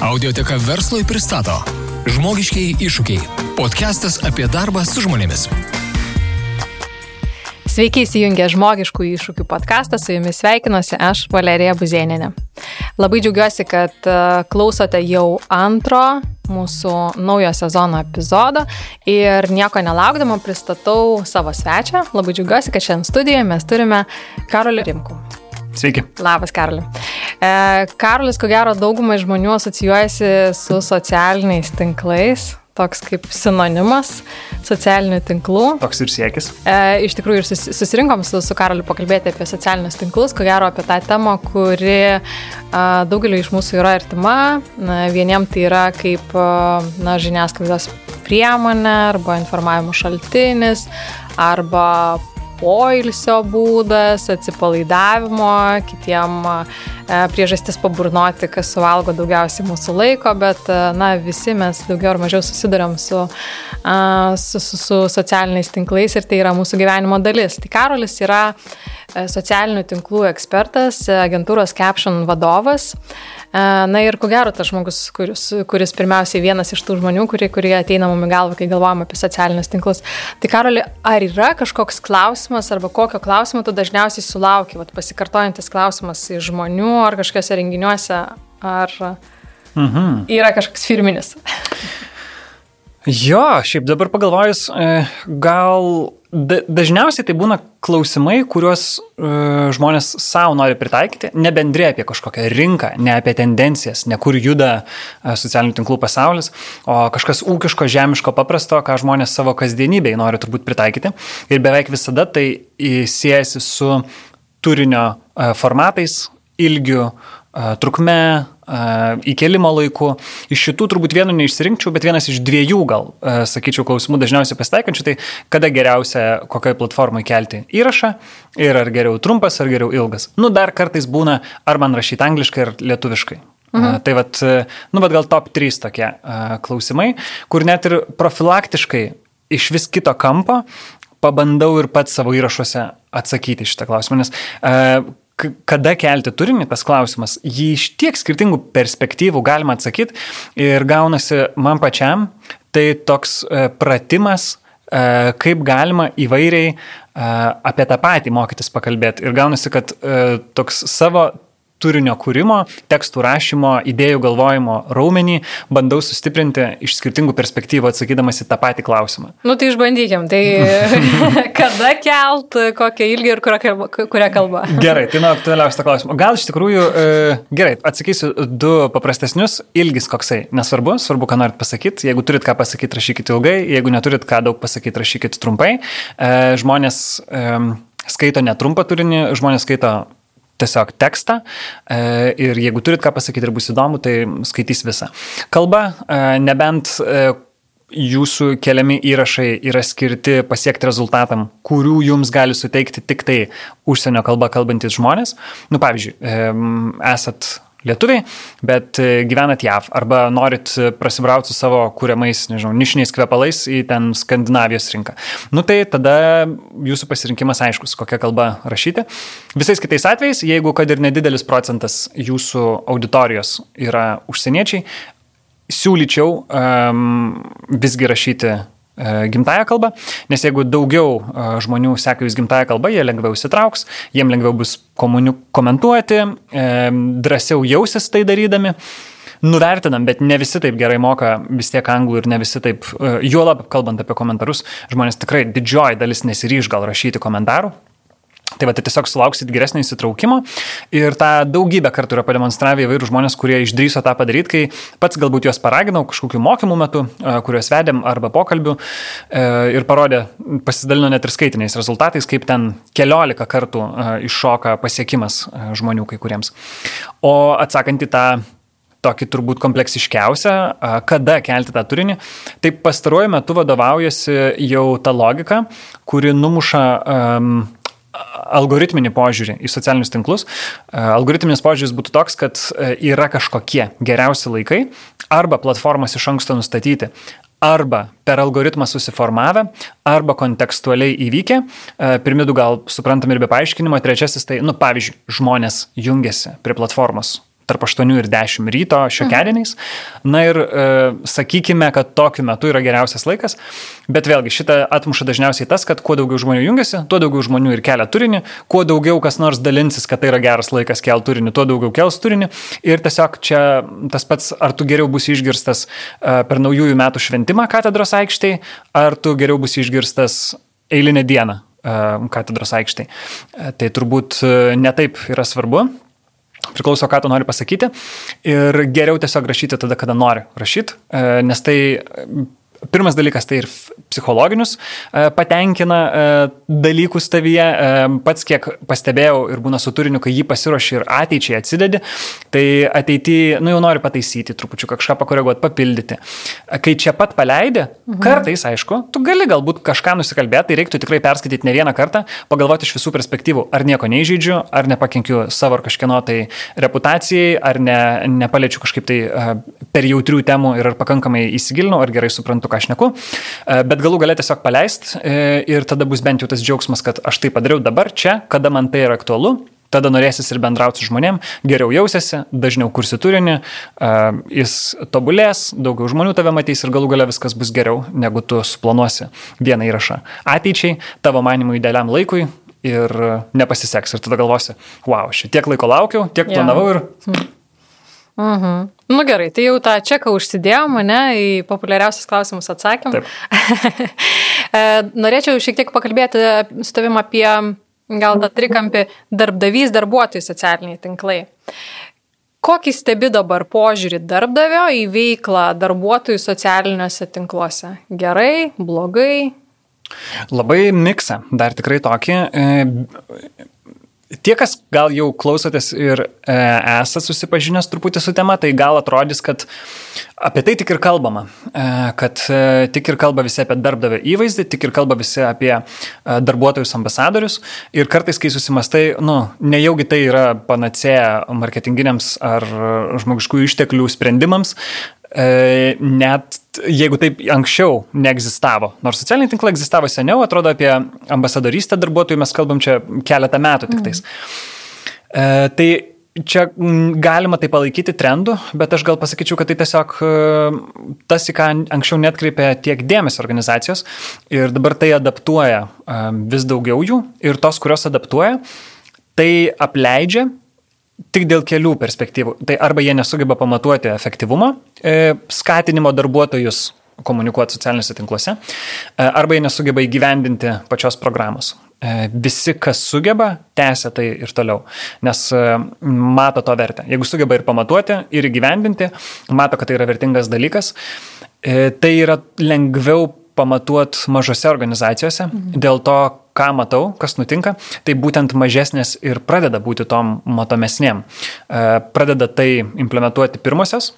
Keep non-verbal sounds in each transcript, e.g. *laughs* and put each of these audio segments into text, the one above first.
Audioteka verslui pristato Žmogiškiai iššūkiai. Podcastas apie darbą su žmonėmis. Sveiki įsijungę žmogiškų iššūkių podcastą, su jumis sveikinuosi aš, Valerija Buzieninė. Labai džiaugiuosi, kad e, klausote jau antro mūsų naujo sezono epizodo ir nieko nelaukdama pristatau savo svečią. Labai džiaugiuosi, kad šiandien studijoje mes turime Karolį Rimkų. Sveiki. Labas, Karoli. E, Karolis, ko gero, daugumai žmonių asocijuojasi su socialiniais tinklais, toks kaip sinonimas socialinių tinklų. Toks ir siekis. E, iš tikrųjų, ir sus, susirinkom su, su Karoliu pakalbėti apie socialinius tinklus, ko gero apie tą temą, kuri a, daugeliu iš mūsų yra artima. Na, vieniem tai yra kaip na, žiniasklaidos priemonė arba informavimo šaltinis arba poilsio būdas, atsipalaidavimo, kitiem e, priežastis paburnoti, kas suvalgo daugiausiai mūsų laiko, bet e, na, visi mes daugiau ar mažiau susidurėm su, su, su, su socialiniais tinklais ir tai yra mūsų gyvenimo dalis. Tai Karolis yra e, socialinių tinklų ekspertas, agentūros Caption vadovas. Na ir ko gero tas žmogus, kuris, kuris pirmiausiai vienas iš tų žmonių, kurie, kurie ateina mum į galvą, kai galvojame apie socialinius tinklus. Tai Karoli, ar yra kažkoks klausimas arba kokio klausimo tu dažniausiai sulauki, vat, pasikartojantis klausimas iš žmonių ar kažkokiuose renginiuose, ar mhm. yra kažkoks firminis? Jo, šiaip dabar pagalvojus, e, gal Da, dažniausiai tai būna klausimai, kuriuos uh, žmonės savo nori pritaikyti, ne bendrė apie kažkokią rinką, ne apie tendencijas, ne kur juda uh, socialinių tinklų pasaulis, o kažkas ūkiško, žemiško, paprasto, ką žmonės savo kasdienybėje nori turbūt pritaikyti. Ir beveik visada tai siejasi su turinio uh, formatais, ilgiu, uh, trukme, įkelimo laiku. Iš šitų turbūt vieno neišsirinkčiau, bet vienas iš dviejų gal, sakyčiau, klausimų dažniausiai pasitaikančių, tai kada geriausia kokioje platformoje kelti įrašą ir ar geriau trumpas, ar geriau ilgas. Nu, dar kartais būna, ar man rašyti angliškai, ar lietuviškai. Mhm. Tai vad, nu, bet gal top 3 tokie uh, klausimai, kur net ir profilaktiškai iš vis kito kampo pabandau ir pats savo įrašuose atsakyti šitą klausimą, nes uh, kada kelti turinį, tas klausimas, jį iš tiek skirtingų perspektyvų galima atsakyti ir gaunasi man pačiam, tai toks e, pratimas, e, kaip galima įvairiai e, apie tą patį mokytis pakalbėti. Ir gaunasi, kad toks savo turinio kūrimo, tekstų rašymo, idėjų galvojimo raumenį bandau sustiprinti iš skirtingų perspektyvų atsakydamas į tą patį klausimą. Nu tai išbandykim, tai *laughs* kada kelt, kokią ilgį ir kurią kalbą. Gerai, tai nuo aktualiausio klausimo. Gal iš tikrųjų, e, gerai, atsakysiu du paprastesnius, ilgis koksai, nesvarbu, svarbu, ką norit pasakyti. Jeigu turit ką pasakyti, rašykit ilgai, jeigu neturit ką daug pasakyti, rašykit trumpai. E, žmonės e, skaito netrumpą turinį, žmonės skaito tiesiog tekstą e, ir jeigu turit ką pasakyti ir bus įdomu, tai skaitys visą. Kalba, e, nebent e, jūsų keliami įrašai yra skirti pasiekti rezultatam, kurių jums gali suteikti tik tai užsienio kalba kalbantis žmonės. Nu, pavyzdžiui, esat lietuviai, bet e, gyvenat JAV arba norit prasibrauti su savo kūriamais, nežinau, nišiniais kvepalais į ten Skandinavijos rinką. Nu tai tada jūsų pasirinkimas aiškus, kokią kalbą rašyti. Visais kitais atvejais, jeigu kad ir nedidelis procentas jūsų auditorijos yra užsieniečiai, siūlyčiau um, visgi rašyti E, gimtają kalbą, nes jeigu daugiau e, žmonių seka jūs gimtają kalbą, jie lengviau įsitrauks, jiem lengviau bus komentuoti, e, drąsiau jausis tai darydami. Nuvertinam, bet ne visi taip gerai moka vis tiek anglų ir ne visi taip, juolab kalbant apie komentarus, žmonės tikrai didžioji dalis nesiryž gal rašyti komentarų, Tai va, tai tiesiog sulauksit geresnio įsitraukimo ir tą daugybę kartų yra pademonstravę įvairių žmonės, kurie išdryso tą padaryti, kai pats galbūt juos paraginau kažkokiu mokymų metu, kuriuos vedėm arba pokalbių ir parodė, pasidalino net ir skaitiniais rezultatais, kaip ten keliolika kartų iššoka pasiekimas žmonių kai kuriems. O atsakant į tą tokį turbūt kompleksiškiausią, kada kelti tą turinį. Tai pastaruoju metu vadovaujasi jau ta logika, kuri numuša um, algoritminį požiūrį į socialinius tinklus. E, algoritminis požiūris būtų toks, kad e, yra kažkokie geriausi laikai arba platformos iš anksto nustatyti, arba per algoritmą susiformavę, arba kontekstualiai įvykę. E, pirmi du gal suprantami ir be paaiškinimo, trečiasis tai, nu pavyzdžiui, žmonės jungiasi prie platformos tarp 8 ir 10 ryto šiokiadieniais. Na ir e, sakykime, kad tokiu metu yra geriausias laikas, bet vėlgi šitą atmuša dažniausiai tas, kad kuo daugiau žmonių jungiasi, tuo daugiau žmonių ir kelia turinį, kuo daugiau kas nors dalinsis, kad tai yra geras laikas kel turinį, tuo daugiau kels turinį. Ir tiesiog čia tas pats, ar tu geriau bus išgirstas e, per naujųjų metų šventimą katedros aikštėje, ar tu geriau bus išgirstas eilinę dieną e, katedros aikštėje. Tai turbūt netaip yra svarbu. Priklauso, ką tu nori pasakyti. Ir geriau tiesiog rašyti tada, kada nori rašyti, e, nes tai pirmas dalykas tai ir psichologinius e, patenkina e, dalykus tavyje. Pats kiek pastebėjau ir būna su turiniu, kai jį pasiruoši ir ateičiai atsidedi, tai ateityje, nu jau nori pataisyti, trupučiu kažką pakoreguoti, papildyti. Kai čia pat paleidė, mhm. kartais, aišku, tu gali galbūt kažką nusikalbėti, tai reiktų tikrai perskaityti ne vieną kartą, pagalvoti iš visų perspektyvų, ar nieko neįžeidžiu, ar nepakenkiu savo ar kažkieno tai reputacijai, ar ne, nepaliečiu kažkaip tai per jautrių temų ir ar pakankamai įsigilinau, ar gerai suprantu, ką aš neku, e, bet galų galę tiesiog paleist e, ir tada bus bent jau tas džiaugsmas, kad aš tai padariau dabar čia, kada man tai yra aktualu, tada norėsis ir bendrauti su žmonėm, geriau jausiasi, dažniau kursi turinį, uh, jis tobulės, daugiau žmonių tave matys ir galų gale viskas bus geriau, negu tu suplanuosi vieną įrašą. Ateičiai, tavo manimų idealiam laikui ir nepasiseks. Ir tada galvosi, wow, šitiek laiko laukiau, tiek planavau ir... Mhm. Nu gerai, tai jau tą čeką užsidėjom, ne, į populiariausius klausimus atsakėm. *laughs* E, norėčiau šiek tiek pakalbėti su tavim apie gal tą trikampį darbdavys, darbuotojų socialiniai tinklai. Kokį stebi dabar požiūrį darbdavio į veiklą darbuotojų socialiniuose tinkluose? Gerai, blogai? Labai miksą, dar tikrai tokį. Tie, kas gal jau klausotės ir e, esate susipažinęs truputį su tema, tai gal atrodys, kad apie tai tik ir kalbama, e, kad e, tik ir kalba visi apie darbdavio įvaizdį, tik ir kalba visi apie e, darbuotojus ambasadorius. Ir kartais, kai susimastai, nu, nejaugi tai yra panacėja marketinginiams ar žmogiškųjų išteklių sprendimams, net jeigu taip anksčiau neegzistavo, nors socialiniai tinklai egzistavo seniau, atrodo apie ambasadorystę darbuotojų mes kalbam čia keletą metų tik tais. Mm. E, tai čia galima tai palaikyti trendu, bet aš gal pasakyčiau, kad tai tiesiog e, tas, į ką anksčiau netkreipė tiek dėmesio organizacijos ir dabar tai adaptuoja e, vis daugiau jų ir tos, kurios adaptuoja, tai apleidžia tik dėl kelių perspektyvų. Tai arba jie nesugeba pamatuoti efektyvumą, e, skatinimo darbuotojus komunikuoti socialiniuose tinkluose, e, arba jie nesugeba įgyvendinti pačios programos. E, visi, kas sugeba, tęsia tai ir toliau, nes mato to vertę. Jeigu sugeba ir pamatuoti, ir įgyvendinti, mato, kad tai yra vertingas dalykas, tai yra lengviau pamatuot mažose organizacijose. Mhm. Dėl to, ką matau, kas nutinka, tai būtent mažesnės ir pradeda būti tom matomesnėm. E, pradeda tai implementuoti pirmosios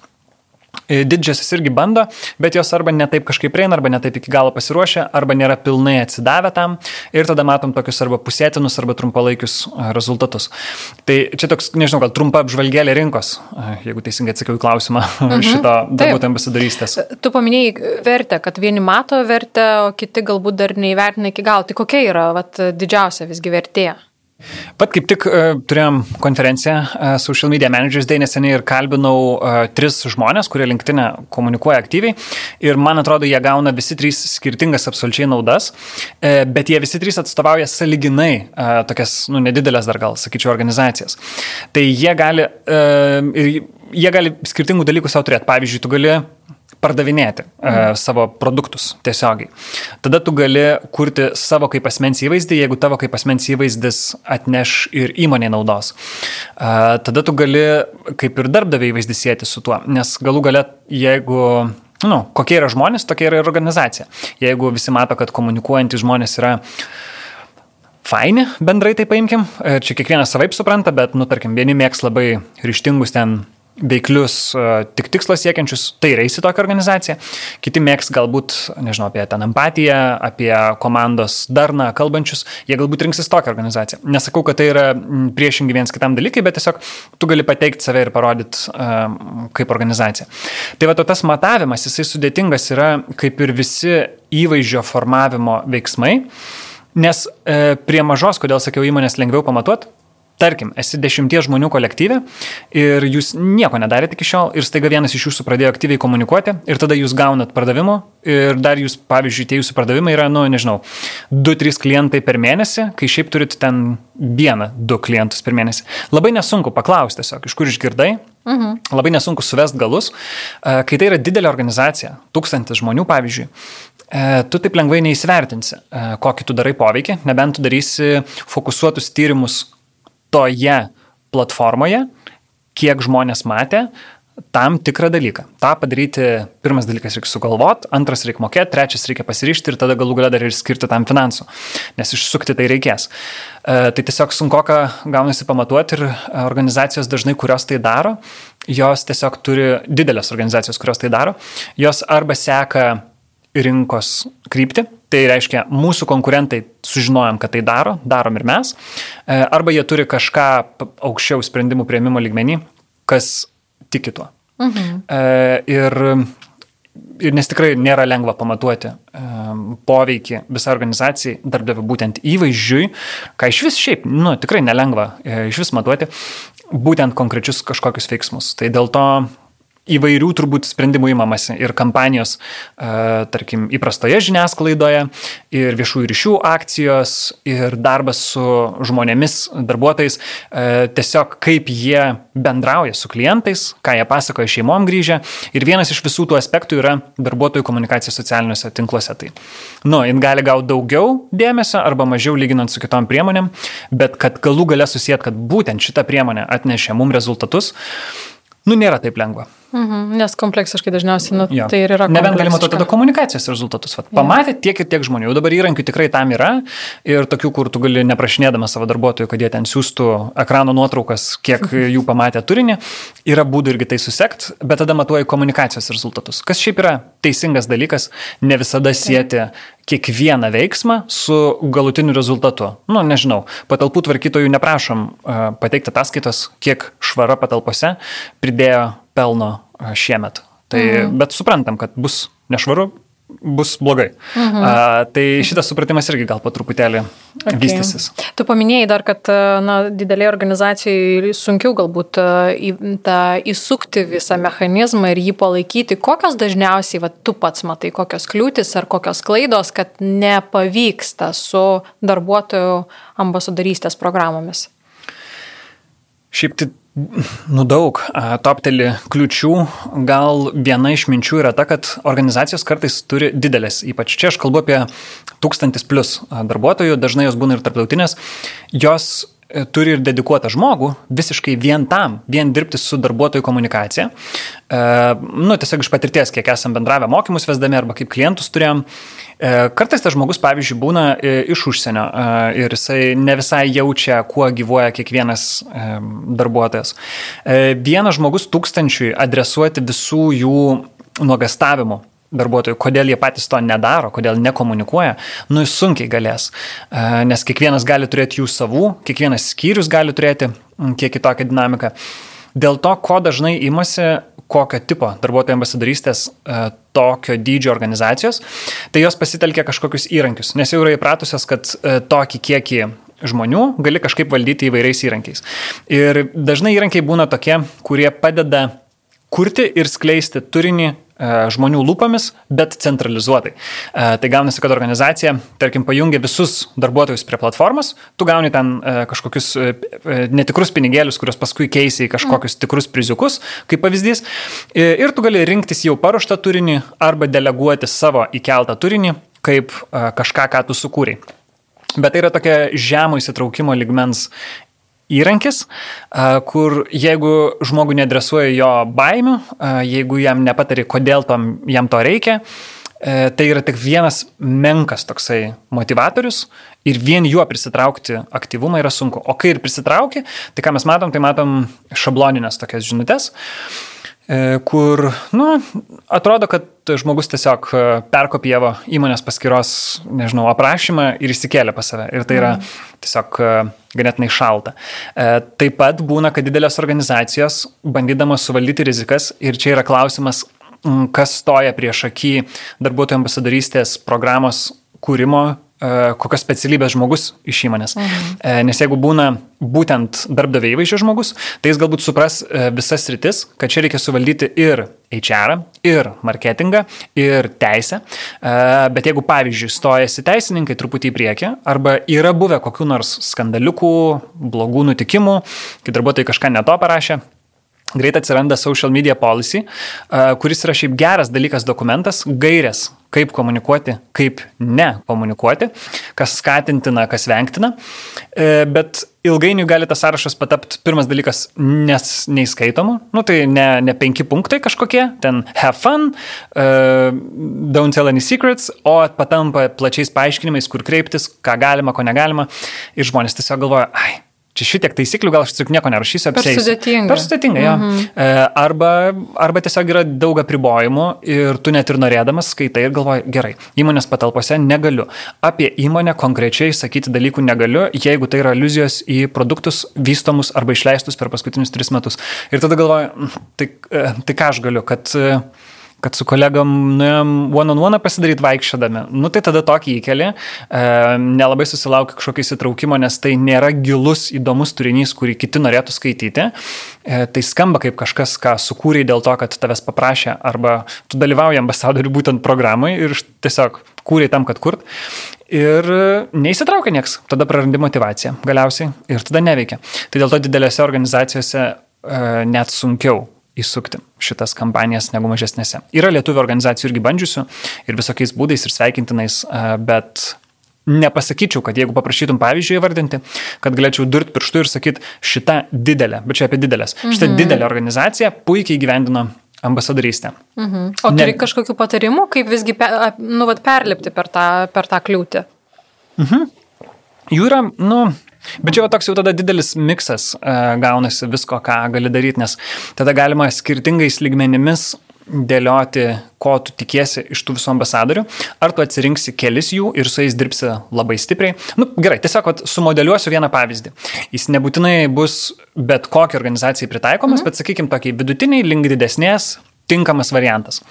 E, didžiosios irgi bando, bet jos arba netaip kažkaip prieina, arba netaip iki galo pasiruošę, arba nėra pilnai atsidavę tam ir tada matom tokius arba pusėtinus, arba trumpalaikius e, rezultatus. Tai čia toks, nežinau, gal trumpa apžvalgėlė rinkos, e, jeigu teisingai atsakiau į klausimą *laughs* mhm. šito darbuotojų ambasadorystės. Tu paminėjai vertę, kad vieni mato vertę, o kiti galbūt dar neįvertina iki galo. Tai kokia yra vat, didžiausia visgi vertė? Pat kaip tik uh, turėjom konferenciją uh, Social Media Managers Day neseniai ir kalbinau uh, tris žmonės, kurie linktinę komunikuoja aktyviai ir man atrodo, jie gauna visi trys skirtingas absoliučiai naudas, uh, bet jie visi trys atstovauja saliginai uh, tokias, nu, nedidelės dar gal, sakyčiau, organizacijas. Tai jie gali, uh, jie gali skirtingų dalykų savo turėti. Pavyzdžiui, tu gali pardavinėti mhm. uh, savo produktus tiesiogiai. Tada tu gali kurti savo kaip asmens įvaizdį, jeigu tavo kaip asmens įvaizdis atneš ir įmonė naudos. Uh, tada tu gali kaip ir darbdavį įvaizdį sėti su tuo, nes galų gale, jeigu nu, kokie yra žmonės, tokia yra ir organizacija. Jeigu visi mato, kad komunikuojantys žmonės yra faini, bendrai tai paimkim, e, čia kiekvienas savaip supranta, bet, nu, tarkim, vieni mėgs labai ryštingus ten veiklius, tik tikslas siekiančius, tai reisi tokią organizaciją. Kiti mėgs galbūt, nežinau, apie ten empatiją, apie komandos darną kalbančius, jie galbūt rinksis tokią organizaciją. Nesakau, kad tai yra priešingi viens kitam dalykai, bet tiesiog tu gali pateikti save ir parodyti uh, kaip organizacija. Tai va, tas matavimas, jisai sudėtingas yra kaip ir visi įvaizdžio formavimo veiksmai, nes e, prie mažos, kodėl sakiau, įmonės lengviau pamatuoti, tarkim, esi dešimties žmonių kolektyve ir jūs nieko nedarėte iki šiol ir staiga vienas iš jūsų pradėjo aktyviai komunikuoti ir tada jūs gaunat pardavimų ir dar jūs, pavyzdžiui, tie jūsų pardavimai yra, nu, nežinau, 2-3 klientai per mėnesį, kai šiaip turit ten vieną, du klientus per mėnesį. Labai nesunku paklausti tiesiog, iš kur išgirdai, Mhm. Labai nesunku suvest galus. E, kai tai yra didelė organizacija, tūkstantis žmonių, pavyzdžiui, e, tu taip lengvai neįsivertinsi, e, kokį tu darai poveikį, nebent tu darysi fokusuotus tyrimus toje platformoje, kiek žmonės matė tam tikrą dalyką. Ta padaryti, pirmas dalykas reikia sugalvoti, antras reikia mokėti, trečias reikia pasiryšti ir tada galų galę dar ir skirti tam finansų, nes išsukti tai reikės. E, tai tiesiog sunku, ką gaunasi pamatuoti ir organizacijos dažnai, kurios tai daro, jos tiesiog turi didelės organizacijos, kurios tai daro, jos arba seka rinkos kryptį, tai reiškia, mūsų konkurentai sužinojom, kad tai daro, darom ir mes, e, arba jie turi kažką aukščiau sprendimų prieimimo lygmenį, kas tiki tuo. Mhm. E, ir, ir nes tikrai nėra lengva pamatuoti um, poveikį visą organizacijai, darbdavių būtent įvaizdžiui, ką iš vis šiaip, nu, tikrai nelengva e, iš vis matuoti, būtent konkrečius kažkokius veiksmus. Tai dėl to įvairių turbūt sprendimų įmamasi ir kampanijos, e, tarkim, įprastoje žiniasklaidoje, ir viešųjų ryšių akcijos, ir darbas su žmonėmis, darbuotojais, e, tiesiog kaip jie bendrauja su klientais, ką jie pasakoja šeimom grįžę. Ir vienas iš visų tų aspektų yra darbuotojų komunikacija socialiniuose tinkluose. Tai, nu, jin gali gauti daugiau dėmesio arba mažiau lyginant su kitom priemonėm, bet kad galų gale susijęt, kad būtent šita priemonė atnešė mum rezultatus, nu, nėra taip lengva. Mhm, nes kompleksiškai dažniausiai nu, ja. tai ir yra. Nebent galima to tada komunikacijos rezultatus. Vat, pamatė tiek ir tiek žmonių, jau dabar įrankių tikrai tam yra ir tokių, kur tu gali neprašinėdama savo darbuotojų, kad jie ten siūstų ekrano nuotraukas, kiek jų pamatė turinį, yra būdų irgi tai susekt, bet tada matuoji komunikacijos rezultatus. Kas šiaip yra teisingas dalykas, ne visada sieti kiekvieną veiksmą su galutiniu rezultatu. Nu, nežinau, patalpų tvarkytojų neprašom uh, pateikti ataskaitos, kiek švara patalpose pridėjo pelno šiemet. Tai, mhm. Bet suprantam, kad bus nešvaru, bus blogai. Mhm. A, tai šitas supratimas irgi gal po truputėlį okay. vystysis. Tu paminėjai dar, kad na, didelė organizacijai sunkiau galbūt į, tą, įsukti visą mechanizmą ir jį palaikyti. Kokios dažniausiai, va, tu pats matai, kokios kliūtis ar kokios klaidos, kad nepavyksta su darbuotojų ambasadorystės programomis? Šiaip tai Nu daug, topteli kliučių, gal viena iš minčių yra ta, kad organizacijos kartais turi didelės, ypač čia aš kalbu apie tūkstantis plus darbuotojų, dažnai jos būna ir tarptautinės, jos turi ir dedikuotą žmogų visiškai vien tam, vien dirbti su darbuotojų komunikacija. E, nu, tiesiog iš patirties, kiek esam bendravę mokymus vesdami arba kaip klientus turėjom, E, kartais tas žmogus, pavyzdžiui, būna e, iš užsienio e, ir jisai ne visai jaučia, kuo gyvoja kiekvienas darbuotojas. Vienas žmogus tūkstančiui adresuoti visų jų nuogastavimų darbuotojų, kodėl jie patys to nedaro, kodėl nekomunikuoja, nu jis sunkiai galės. Nes kiekvienas gali turėti jų savų, kiekvienas skyrius gali turėti kiek kitokią dinamiką. Dėl to, ko dažnai imasi, kokio tipo darbuotojų ambasadorystės e, tokio dydžio organizacijos, tai jos pasitelkia kažkokius įrankius, nes jau yra įpratusios, kad e, tokį kiekį žmonių gali kažkaip valdyti įvairiais įrankiais. Ir dažnai įrankiai būna tokie, kurie padeda kurti ir skleisti turinį E, žmonių lūpomis, bet centralizuotai. E, tai gaunasi, kad organizacija, tarkim, pajungia visus darbuotojus prie platformos, tu gauni ten e, kažkokius netikrus pinigėlius, kuriuos paskui keisi į kažkokius tikrus priziukus, kaip pavyzdys, ir tu gali rinktis jau paruoštą turinį arba deleguoti savo įkeltą turinį kaip kažką, ką tu sukūrei. Bet tai yra tokia žemo įsitraukimo ligmens įrankis, kur jeigu žmogų nedresuoja jo baimių, jeigu jam nepatari, kodėl tom, jam to reikia, e, tai yra tik vienas menkas toksai motivatorius ir vien juo prisitraukti aktyvumą yra sunku. O kai ir prisitrauki, tai ką mes matom, tai matom šabloninės tokias žinutės E, kur, nu, atrodo, kad žmogus tiesiog e, perkopijavo įmonės paskiros, nežinau, aprašymą ir įsikėlė pas save. Ir tai yra mhm. tiesiog e, ganėtinai šalta. Taip pat būna, kad didelės organizacijos, bandydamos suvaldyti rizikas, ir čia yra klausimas, kas stoja prieš akį darbuotojų ambasadorystės programos kūrimo kokios specialybės žmogus iš įmonės. Mhm. Nes jeigu būna būtent darbdavio įvaizdžio žmogus, tai jis galbūt supras visas rytis, kad čia reikia suvaldyti ir HR, ir marketingą, ir teisę. Bet jeigu, pavyzdžiui, stojasi teisininkai truputį į priekį, arba yra buvę kokiu nors skandaliukų, blogų nutikimų, kai darbuotojai kažką neto parašė, greit atsiranda social media policy, kuris yra šiaip geras dalykas dokumentas, gairės, kaip komunikuoti, kaip ne komunikuoti, kas skatintina, kas vengtina. E, bet ilgainiui gali tas sąrašas patapti pirmas dalykas nes neįskaitomu, nu tai ne, ne penki punktai kažkokie, ten have fun, uh, don't tell any secrets, o patampa plačiais paaiškinimais, kur kreiptis, ką galima, ko negalima. Ir žmonės tiesiog galvoja, ai, čia šitiek taisyklių, gal aš tiesiog nieko nerašysiu apie tai. Per sudėtinga. Per sudėtinga, jo. Mhm. E, arba, arba tiesiog yra daug apribojimų ir tu net ir norėdamas skaitai ir galvoji, gerai, įmonės patalpose negaliu. Apie įmonę konkrečiai sakyti dalykų negaliu, jeigu tai yra iliuzijos į produktus vystomus arba išleistus per paskutinius tris metus. Ir tada galvoju, mm, tai, e, tai ką aš galiu, kad kad su kolegom nuėjom one on one pasidaryti vaikščiodami. Nu tai tada tokį įkelį, e, nelabai susilaukia kažkokio įsitraukimo, nes tai nėra gilus, įdomus turinys, kurį kiti norėtų skaityti. E, tai skamba kaip kažkas, ką sukūrė dėl to, kad tavęs paprašė, arba tu dalyvauji ambasadorių būtent programai ir tiesiog kūrė tam, kad kurt. Ir neįsitraukia nieks, tada prarandi motivaciją galiausiai ir tada neveikia. Tai dėl to didelėse organizacijose e, net sunkiau įsukti šitas kampanijas negu mažesnėse. Yra lietuvių organizacijų irgi bandžiusių ir visokiais būdais ir sveikintinais, bet nepasakyčiau, kad jeigu paprašytum pavyzdžiui įvardinti, kad galėčiau durti pirštų ir sakyti, šita didelė, bet čia apie didelės, šita mhm. didelė organizacija puikiai gyvendino ambasadorystę. Mhm. O turi ne... kažkokių patarimų, kaip visgi pe, nu, vat, perlipti per tą, per tą kliūtį? Mhm. Jų yra, nu, Bet čia jau toks jau tada didelis miksas e, gaunasi visko, ką gali daryti, nes tada galima skirtingais lygmenimis dėlioti, ko tu tikiesi iš tų visų ambasadorių, ar tu atsirinksi kelis jų ir su jais dirbsi labai stipriai. Nu, gerai, tiesiog vat, sumodeliuosiu vieną pavyzdį. Jis nebūtinai bus bet kokiai organizacijai pritaikomas, mhm. bet sakykime, tokiai vidutiniai, link didesnės, tinkamas variantas.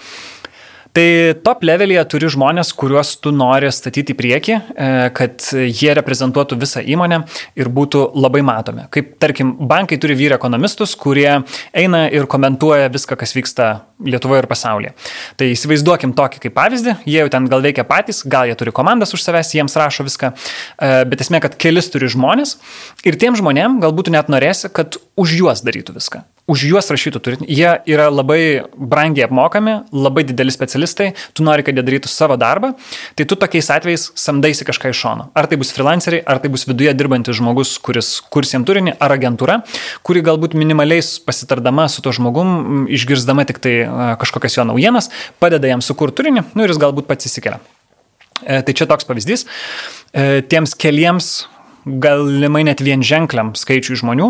Tai top levelėje turi žmonės, kuriuos tu nori statyti į priekį, e, kad jie reprezentuotų visą įmonę ir būtų labai matomi. Kaip tarkim, bankai turi vyra ekonomistus, kurie eina ir komentuoja viską, kas vyksta Lietuvoje ir pasaulyje. Tai įsivaizduokim tokį kaip pavyzdį, jie jau ten gal veikia patys, gal jie turi komandas už savęs, jiems rašo viską, e, bet esmė, kad kelis turi žmonės ir tiem žmonėm galbūt net norėsi, kad už juos darytų viską už juos rašytų turinį. Jie yra labai brangiai apmokami, labai dideli specialistai, tu nori, kad jie darytų savo darbą, tai tu tokiais atvejais samdaisi kažką iš šono. Ar tai bus freelanceriai, ar tai bus viduje dirbantis žmogus, kuris kurs jiem turinį, ar agentūra, kuri galbūt minimaliais pasitardama su to žmogum, išgirsdama tik tai kažkokias jo naujienas, padeda jam sukurti turinį, nu ir jis galbūt pats įsikelia. E, tai čia toks pavyzdys. E, tiems keliems galimai net vien ženkliam skaičiui žmonių,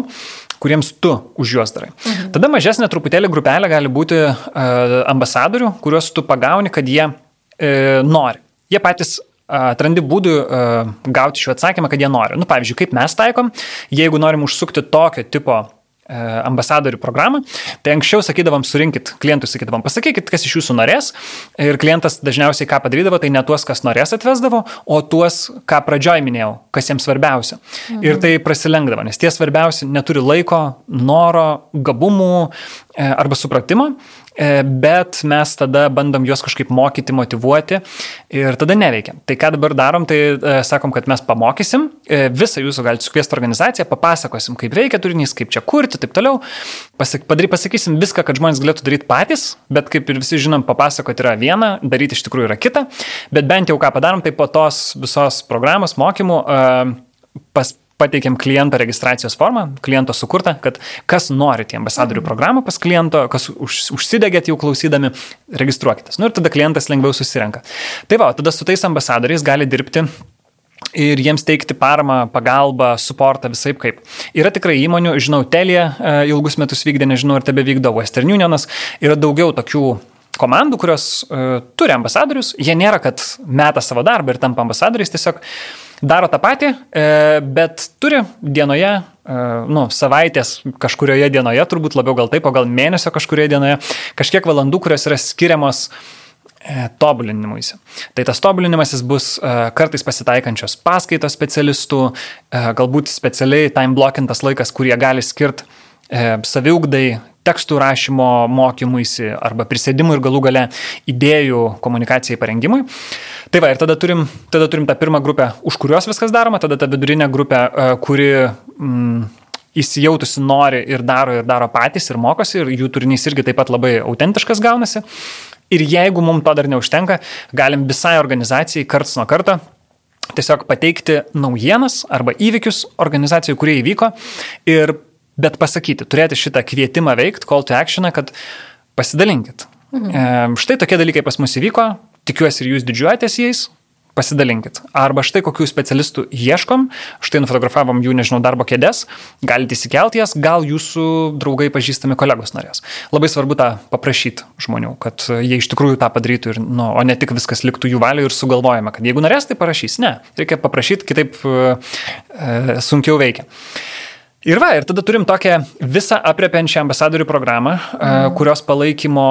kuriems tu už juos darai. Mhm. Tada mažesnė truputėlį grupelė gali būti uh, ambasadorių, kuriuos tu pagauni, kad jie uh, nori. Jie patys atrandi būdų uh, gauti šį atsakymą, kad jie nori. Nu, pavyzdžiui, kaip mes taikom, jeigu norim užsukti tokio tipo E, ambasadorių programą, tai anksčiau sakydavom, surinkit, klientui sakydavom, pasakykit, kas iš jūsų norės. Ir klientas dažniausiai ką padarydavo, tai ne tuos, kas norės atvesdavo, o tuos, ką pradžioj minėjau, kas jiems svarbiausia. Mhm. Ir tai prasilengdavo, nes tie svarbiausi neturi laiko, noro, gabumų e, arba supratimo E, bet mes tada bandom juos kažkaip mokyti, motivuoti ir tada neveikia. Tai ką dabar darom, tai e, sakom, kad mes pamokysim, e, visą jūsų galite sukviesti organizaciją, papasakosim, kaip veikia turinys, kaip čia kurti, taip toliau. Pasak, padary, pasakysim viską, kad žmonės galėtų daryti patys, bet kaip ir visi žinom, papasakoti yra viena, daryti iš tikrųjų yra kita, bet bent jau ką padarom, tai po tos visos programos mokymų pas, pateikėm kliento registracijos formą, kliento sukurtą, kad kas norite ambasadorių mhm. programą pas kliento, kas už, užsidegėt jau klausydami, registruokitės. Nu ir tada klientas lengviau susirenka. Tai va, tada su tais ambasadoriais gali dirbti ir jiems teikti paramą, pagalbą, suportą visai kaip. Yra tikrai įmonių, žinau, Telija e, ilgus metus vykdė, nežinau, ar tebe vykdo Western Unionas, yra daugiau tokių komandų, kurios uh, turi ambasadorius, jie nėra, kad meta savo darbą ir tampa ambasadoriais, tiesiog daro tą patį, e, bet turi dienoje, e, nu, savaitės kažkurioje dienoje, turbūt labiau gal taip, o gal mėnesio kažkurioje dienoje, kažkiek valandų, kurios yra skiriamos e, tobulinimuisi. Tai tas tobulinimasis bus kartais pasitaikančios paskaitos specialistų, galbūt specialiai time blockintas laikas, kurie gali skirti saviugdai, tekstų rašymo mokymuisi arba prisėdimui ir galų gale idėjų komunikacijai parengimui. Tai va, ir tada turim, tada turim tą pirmą grupę, už kurios viskas daroma, tada tą vidurinę grupę, kuri mm, įsijautusi nori ir daro ir daro patys ir mokosi ir jų turinys irgi taip pat labai autentiškas gaunasi. Ir jeigu mums to dar neužtenka, galim visai organizacijai karts nuo karto tiesiog pateikti naujienas arba įvykius organizacijų, kurie įvyko ir bet pasakyti, turėti šitą kvietimą veikti, call to action, kad pasidalinkit. Mhm. E, štai tokie dalykai pas mus įvyko, tikiuosi ir jūs didžiuojatės jais, pasidalinkit. Arba štai kokių specialistų ieškom, štai nufotografavom jų, nežinau, darbo kėdės, galite įsikelti jas, gal jūsų draugai pažįstami kolegos norės. Labai svarbu tą paprašyti žmonių, kad jie iš tikrųjų tą padarytų, ir, nu, o ne tik viskas liktų jų valioje ir sugalvojame, kad jeigu norės, tai parašys. Ne, reikia paprašyti, kitaip e, e, sunkiau veikia. Ir va, ir tada turim tokią visą apriepiančią ambasadorių programą, mm. kurios palaikymo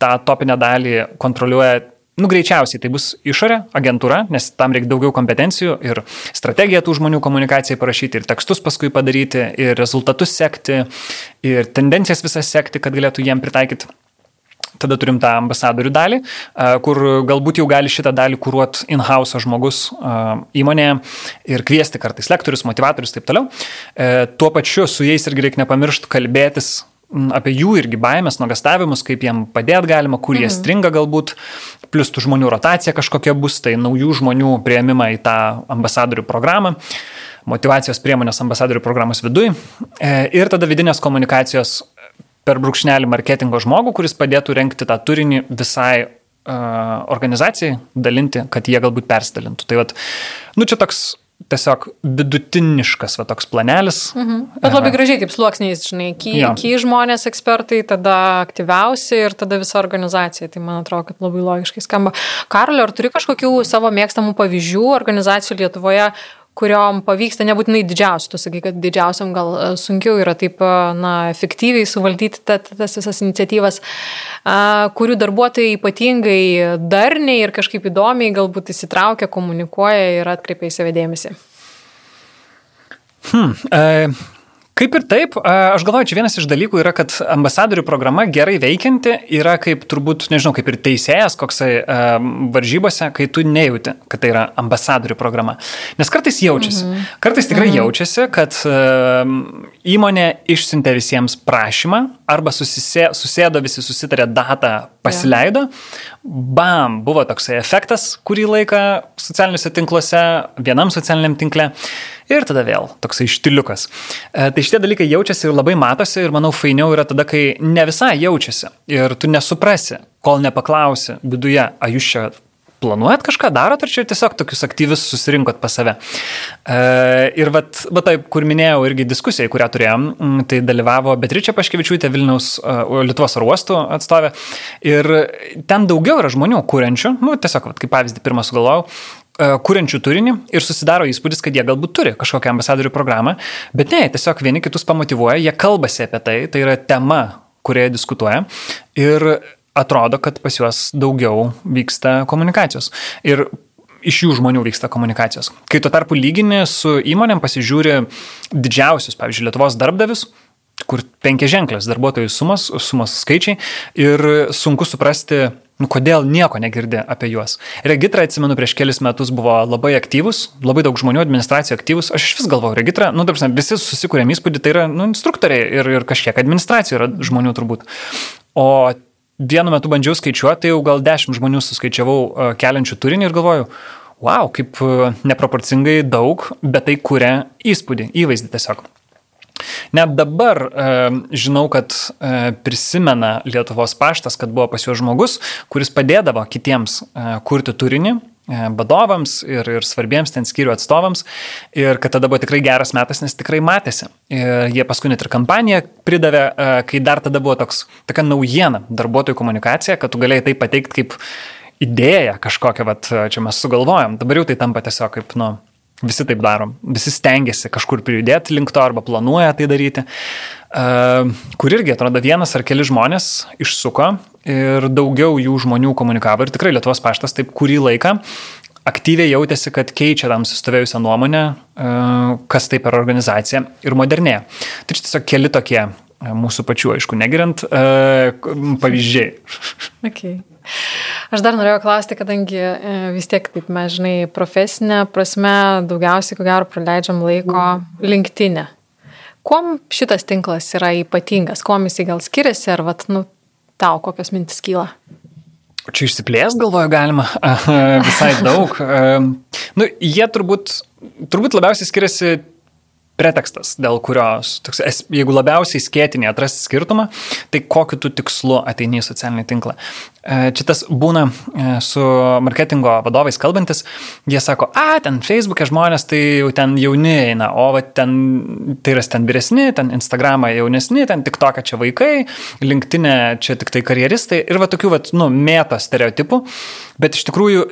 tą topinę dalį kontroliuoja Nu, greičiausiai tai bus išorė, agentūra, nes tam reikia daugiau kompetencijų ir strategiją tų žmonių komunikacijai parašyti, ir tekstus paskui padaryti, ir rezultatus sekti, ir tendencijas visas sekti, kad galėtų jiem pritaikyti. Tada turim tą ambasadorių dalį, kur galbūt jau gali šitą dalį kūruoti in-house žmogus įmonėje ir kviesti kartais lektorius, motivatorius ir taip toliau. E, tuo pačiu su jais irgi reikia nepamiršti kalbėtis apie jų irgi baimės, nuogastavimus, kaip jiem padėti galima, kur jie mhm. stringa galbūt, plus tų žmonių rotacija kažkokia bus, tai naujų žmonių prieimimą į tą ambasadorių programą, motivacijos priemonės ambasadorių programos viduje ir tada vidinės komunikacijos per brūkšnelį marketingo žmogų, kuris padėtų renkti tą turinį visai uh, organizacijai, dalinti, kad jie galbūt persidalintų. Tai vad, nu čia toks tiesiog vidutiniškas va, toks planelis. Mhm. Bet labai gražiai, kaip sluoksniais, žinai, ky, ky žmonės ekspertai, tada aktyviausi ir tada visa organizacija. Tai man atrodo, kad labai logiškai skamba. Karolio, ar turi kažkokių savo mėgstamų pavyzdžių organizacijų Lietuvoje, kuriuom pavyksta nebūtinai didžiausių, tu sakai, kad didžiausiam gal e, sunkiau yra taip, e, na, efektyviai suvaldyti tas visas iniciatyvas, kurių darbuotojai ypatingai darniai ir kažkaip įdomiai galbūt įsitraukia, komunikuoja ir atkreipia į save dėmesį. Hmm, e, Kaip ir taip, aš galvoju, čia vienas iš dalykų yra, kad ambasadorių programa gerai veikianti yra kaip turbūt, nežinau, kaip ir teisėjas koksai varžybose, kai tu nejauti, kad tai yra ambasadorių programa. Nes kartais jaučiasi, mhm. kartais tikrai mhm. jaučiasi, kad įmonė išsiuntė visiems prašymą arba susisė, susėdo visi, susitarė datą, pasileido, bam, buvo toksai efektas kurį laiką socialiniuose tinkluose, vienam socialiniam tinkle. Ir tada vėl toksai štiliukas. E, tai šitie dalykai jaučiasi ir labai matosi ir manau fainiau yra tada, kai ne visai jaučiasi ir tu nesuprasi, kol nepaklausi viduje, ar jūs čia planuojat kažką darot, ar čia tiesiog tokius aktyvius susirinkot pas save. E, ir vat, va taip, kur minėjau irgi diskusijai, kurią turėjom, tai dalyvavo Beatričia Paškevičiūtė, Vilniaus e, Lietuvos oro uostų atstovė. Ir ten daugiau yra žmonių, kuriančių, nu tiesiog, vat, kaip pavyzdį pirmą sugalvojau, E, kuriančių turinį ir susidaro įspūdis, kad jie galbūt turi kažkokią ambasadorių programą, bet ne, tiesiog vieni kitus pamotivuoja, jie kalbasi apie tai, tai yra tema, kurioje diskutuoja ir atrodo, kad pas juos daugiau vyksta komunikacijos. Ir iš jų žmonių vyksta komunikacijos. Kai tuo tarpu lygini su įmonėm pasižiūri didžiausius, pavyzdžiui, Lietuvos darbdavius, kur penkia ženklės darbuotojų sumas, sumos skaičiai ir sunku suprasti, Nu, kodėl nieko negirdi apie juos? Regitra, atsimenu, prieš kelis metus buvo labai aktyvus, labai daug žmonių administracijų aktyvus. Aš iš vis galvoju, Regitra, nu, tarsi, visi susikūrėm įspūdį, tai yra, nu, instruktoriai ir, ir kažkiek administracijų yra žmonių turbūt. O vienu metu bandžiau skaičiuoti, tai jau gal dešimt žmonių suskaičiavau uh, keliančių turinį ir galvoju, wow, kaip uh, neproporcingai daug, bet tai kuria įspūdį, įvaizdį tiesiog. Net dabar e, žinau, kad e, prisimena Lietuvos paštas, kad buvo pas juos žmogus, kuris padėdavo kitiems e, kurti turinį e, vadovams ir, ir svarbiems ten skyrių atstovams ir kad tada buvo tikrai geras metas, nes tikrai matėsi. Ir jie paskui net ir kampaniją pridavė, e, kai dar tada buvo toks, tokia naujiena darbuotojų komunikacija, kad tu galėjai tai pateikti kaip idėją kažkokią, vat, čia mes sugalvojom. Dabar jau tai tampa tiesiog kaip, nu, Visi taip darom. Visi stengiasi kažkur prijudėti link to arba planuoja tai daryti. Uh, kur irgi atrodo vienas ar keli žmonės išsuko ir daugiau jų žmonių komunikavo. Ir tikrai Lietuvos paštas taip kurį laiką aktyviai jautėsi, kad keičia tam sustovėjusią nuomonę, uh, kas tai per organizacija ir modernėja. Tai čia tiesiog keli tokie mūsų pačių, aišku, negeriant pavyzdžiai. *laughs* Okay. Aš dar norėjau klausti, kadangi e, vis tiek, taip mes žinai, profesinė prasme daugiausiai, ko gero, praleidžiam laiko linktinę. Kuom šitas tinklas yra ypatingas, kuom jisai gal skiriasi, ar vat, nu, tau kokios mintis kyla? Čia išsiplės, galvoju, galima *laughs* visai daug. nu, jie turbūt, turbūt labiausiai skiriasi pretekstas, dėl kurios, toks, jeigu labiausiai skėtinė atrasti skirtumą, tai kokiu tu tikslu ateini į socialinį tinklą. E, čia tas būna e, su marketingo vadovais kalbantis, jie sako, a, ten Facebook'e žmonės tai jau ten jauni eina, o va, ten tai yra ten vyresni, ten Instagramą jaunesni, ten tik tokia čia vaikai, linktinė čia tik tai karjeristai ir va tokių, va, nu, mėto stereotipų, bet iš tikrųjų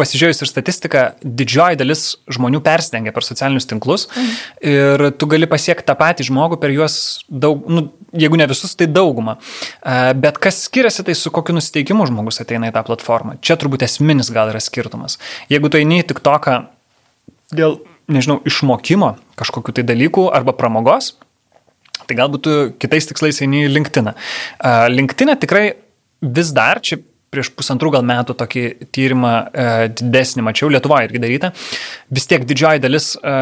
pasižiūrėjus ir statistiką, didžioji dalis žmonių persidengia per socialinius tinklus mhm. ir tu gali pasiekti tą patį žmogų per juos daug, nu, jeigu ne visus, tai daugumą. Bet kas skiriasi, tai su kokiu nusiteikimu žmogus ateina į tą platformą. Čia turbūt esminis gal yra skirtumas. Jeigu tu eini tik toką dėl, nežinau, išmokimo kažkokiu tai dalykų arba pramogos, tai galbūt tu kitais tikslais eini į LinkedIn. LinkedIn tikrai vis dar, čia prieš pusantrų gal metų tokį tyrimą e, didesnį mačiau, Lietuvoje irgi daryta. Vis tiek didžioji dalis e,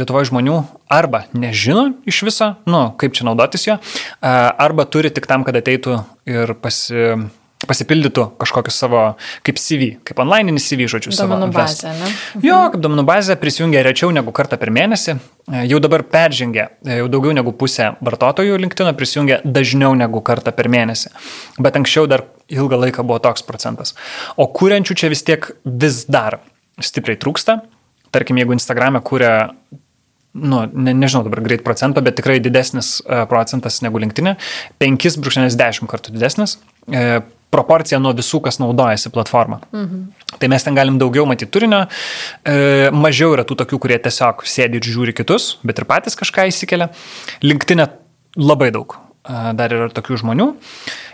Lietuvoje žmonių arba nežino iš viso, nu, kaip čia naudotis jo, e, arba turi tik tam, kad ateitų ir pasi pasipildytų kažkokius savo, kaip CV, kaip online CV, žodžiu, duomenų bazę. Ne? Jo, kaip duomenų bazė prisijungia rečiau negu kartą per mėnesį. E, jau dabar peržengia, e, jau daugiau negu pusė vartotojų LinkedIn prisijungia dažniau negu kartą per mėnesį. Bet anksčiau dar ilgą laiką buvo toks procentas. O kuriančių čia vis tiek vis dar stipriai trūksta. Tarkim, jeigu Instagram'e kuria nu, ne, nežinau dabar greit procento, bet tikrai didesnis uh, procentas negu linktinė, 5,10 kartų didesnis. Uh, proporcija nuo visų, kas naudojasi platformą. Mhm. Tai mes ten galim daugiau matyti turinio, e, mažiau yra tų tokių, kurie tiesiog sėdi ir žiūri kitus, bet ir patys kažką įsikelia. Linktinė labai daug. E, dar yra tokių žmonių.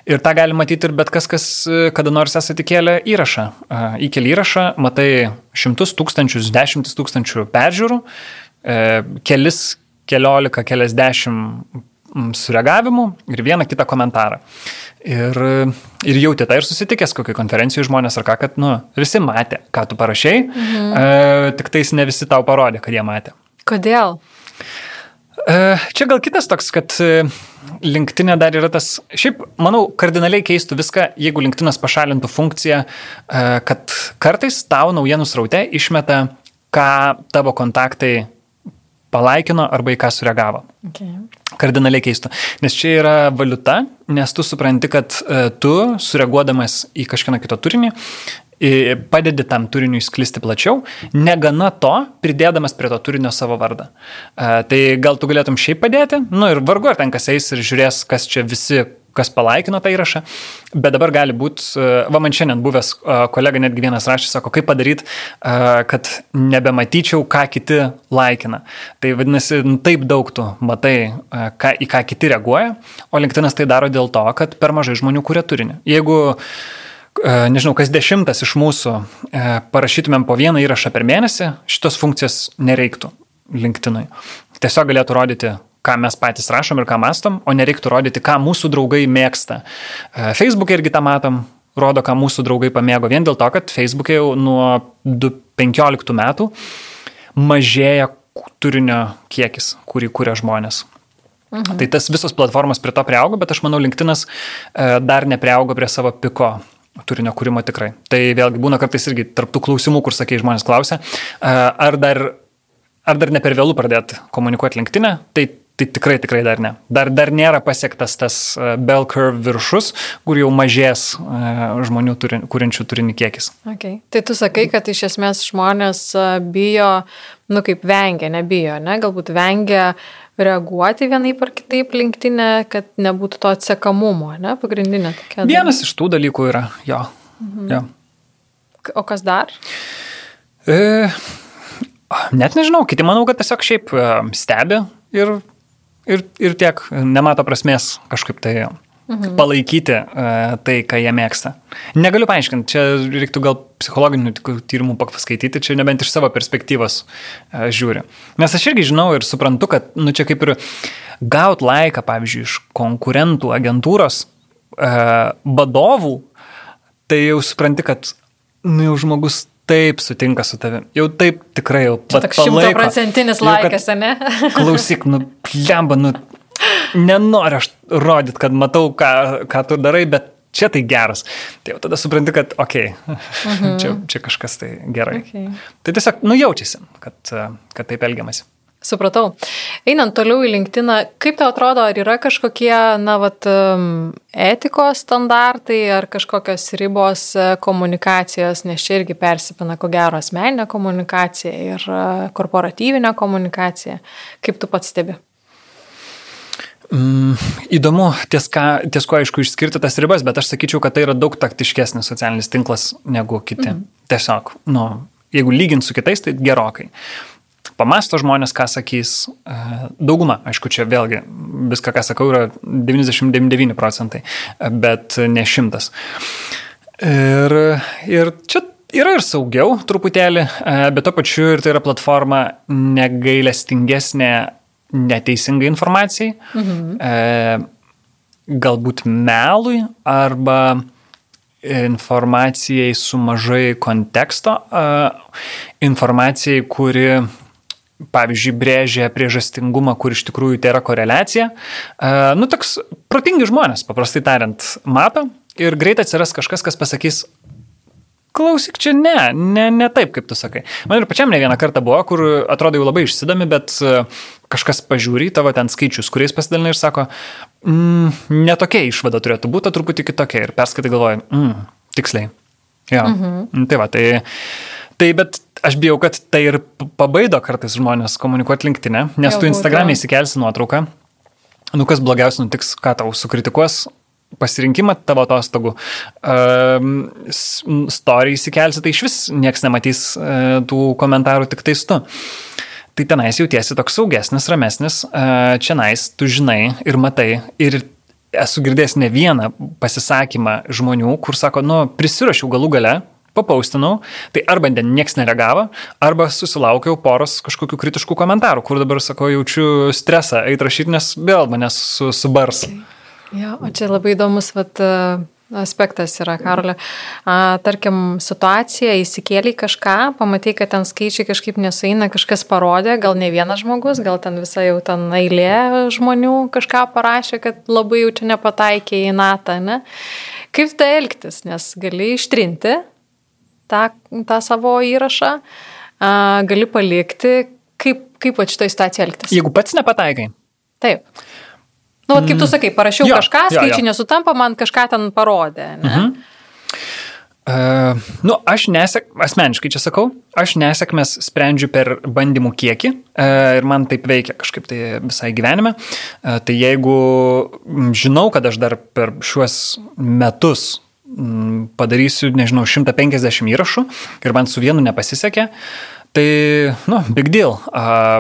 Ir tą gali matyti ir bet kas, kas e, kada nors esate įkėlę įrašą. E, įkeli įrašą, matai šimtus tūkstančius, dešimtis tūkstančių peržiūrų, kelis, keliolika, keliasdešimt sureagavimų ir vieną kitą komentarą. Ir, ir jauti tą ir susitikęs kokiai konferencijai žmonės ar ką, kad nu, visi matė, ką tu parašiai, mhm. e, tik tais ne visi tau parodė, kad jie matė. Kodėl? E, čia gal kitas toks, kad e, linktinė dar yra tas, šiaip manau, kardinaliai keistų viską, jeigu linktinas pašalintų funkciją, e, kad kartais tau naujienų sraute išmeta, ką tavo kontaktai palaikino arba į ką sureagavo. Okay. Kardinaliai keistų. Nes čia yra valiuta, nes tu supranti, kad tu sureaguodamas į kažkieno kito turinį padedi tam turiniui sklisti plačiau, negana to, pridėdamas prie to turinio savo vardą. E, tai gal tu galėtum šiaip padėti, nu ir vargu ar ten kas eis ir žiūrės, kas čia visi kas palaikino tą įrašą, bet dabar gali būti, e, va man šiandien buvęs e, kolega netgi vienas rašė, sako, kaip padaryti, e, kad nebematyčiau, ką kiti laikina. Tai vadinasi, nu, taip daug tu matai, ką, į ką kiti reaguoja, o LinkedInas tai daro dėl to, kad per mažai žmonių kuria turinį. Jeigu nežinau, kas dešimtas iš mūsų parašytumėm po vieną įrašą per mėnesį, šitos funkcijos nereiktų LinkedInui. Tiesiog galėtų rodyti ką mes patys rašom ir ką mastom, o nereiktų rodyti, ką mūsų draugai mėgsta. E, Facebook'e irgi tą matom, rodo, ką mūsų draugai pamėgo, vien dėl to, kad Facebook'e jau nuo 2015 metų mažėja turinio kiekis, kurį kūrė žmonės. Mhm. Tai tas visos platformos prie to prieaugo, bet aš manau, LinkedInas e, dar neprieaugo prie savo piko turinio kūrimo tikrai. Tai vėlgi būna kartais irgi tarptų klausimų, kur sakai, žmonės klausia, ar dar, ar dar ne per vėlų pradėti komunikuoti linktinę, tai Tai tikrai, tikrai dar ne. Dar, dar nėra pasiektas tas e, bell curve viršus, kur jau mažės e, žmonių turin, kūrinčių turinį kiekis. Okay. Tai tu sakai, kad iš esmės žmonės e, bijo, nu kaip vengia, nebijo, ne? Galbūt vengia reaguoti vienaip ar kitaip linktinę, kad nebūtų to atsekamumo, ne? Pagrindinė tokia. Vienas iš tų dalykų yra, jo. Mhm. jo. O kas dar? E, Net nežinau, kiti manau, kad tiesiog šiaip stebi ir, ir, ir tiek nemato prasmės kažkaip tai mhm. palaikyti uh, tai, ką jie mėgsta. Negaliu paaiškinti, čia reiktų gal psichologinių tyrimų paskaityti, čia nebent iš savo perspektyvos uh, žiūri. Nes aš irgi žinau ir suprantu, kad, nu čia kaip ir gaut laiką, pavyzdžiui, iš konkurentų agentūros uh, vadovų, tai jau supranti, kad, nu jau žmogus taip sutinka su tavimi. Jau taip tikrai jau pat. Toks šimtaprocentinis laikas, ne? *laughs* klausyk, nu, lemba, nu, nenoriu aš rodyti, kad matau, ką, ką tu darai, bet čia tai geras. Tai jau tada supranti, kad, okei, okay, mhm. *laughs* čia, čia kažkas tai gerai. Okay. Tai tiesiog nujaučiasi, kad, kad taip elgiamasi. Supratau. Einant toliau į LinkedIn, kaip tau atrodo, ar yra kažkokie, na, vat, etikos standartai ar kažkokios ribos e, komunikacijos, nes čia irgi persipina, ko gero, asmeninė komunikacija ir e, korporatyvinė komunikacija. Kaip tu pats stebi? Mm, įdomu, ties, ką, ties ko aišku išskirti tas ribas, bet aš sakyčiau, kad tai yra daug taktiškesnis socialinis tinklas negu kiti. Mm. Tiesiog, nu, jeigu lygint su kitais, tai gerokai. Pamasto žmonės, ką sakys. E, dauguma, aišku, čia vėlgi viską, ką sakau, yra 99 procentai, bet ne šimtas. Ir, ir čia yra ir saugiau truputėlį, e, bet to pačiu ir tai yra platforma negailestingesnė neteisingai informacijai, mhm. e, galbūt melui arba informacijai su mažai konteksto, e, informacijai, kuri pavyzdžiui, brėžia priežastingumą, kur iš tikrųjų tai yra koreliacija. Uh, nu, toks protingi žmonės, paprastai tariant, mato ir greit atsiras kažkas, kas pasakys, klausyk, čia ne, ne, ne taip, kaip tu sakai. Man ir pačiam ne vieną kartą buvo, kur atrodo jau labai išsidomi, bet e, kažkas pažiūri tavo ten skaičius, kuriais pasidalina ir sako, mm, netokia išvada turėtų būti, truputį kitokia. Ir perskaitai galvoji, mm, tiksliai. Jo. Mhm. Tai va, tai, tai bet aš bijau, kad tai ir pabaido kartais žmonės komunikuoti linktinę, nes Jau tu Instagram'e įsikelsi nuotrauką. Nu, kas blogiausia nutiks, ką tau sukritikuos, pasirinkimą tavo atostogų, uh, story įsikelsi, tai iš vis nieks nematys uh, tų komentarų, tik tais tu. Tai tenais jautiesi toks saugesnis, ramesnis, uh, čia nais, tu žinai ir matai. Ir esu girdėjęs ne vieną pasisakymą žmonių, kur sako, nu, prisirašiau galų gale, papaustinau, tai arba nieks nereagavo, arba susilaukiau poros kažkokių kritiškų komentarų, kur dabar, sako, jaučiu stresą, eit rašyti, nes vėl manęs su, subars. Okay. Jo, o čia labai įdomus vat, aspektas yra, Karolė. Tarkim, situacija, įsikėlė kažką, pamatai, kad ten skaičiai kažkaip nesuina, kažkas parodė, gal ne vienas žmogus, gal ten visa jau ten eilė žmonių kažką parašė, kad labai jau čia nepataikė į natą, ne? Kaip tai elgtis, nes gali ištrinti tą, tą savo įrašą, gali palikti, kaip, kaip va šitoje situacijoje elgtis. Jeigu pats nepataikai. Taip. Nu, vat, kaip tu mm. sakai, parašiau jo, kažką, skaičiai nesutampa, man kažką ten parodė. Ne? Mhm. Uh, nu, aš nesek, asmeniškai čia sakau, aš nesėkmės sprendžiu per bandymų kiekį uh, ir man taip veikia kažkaip tai visai gyvenime. Uh, tai jeigu žinau, kad aš dar per šiuos metus padarysiu, nežinau, 150 įrašų ir man su vienu nepasisekė, Tai, nu, big deal.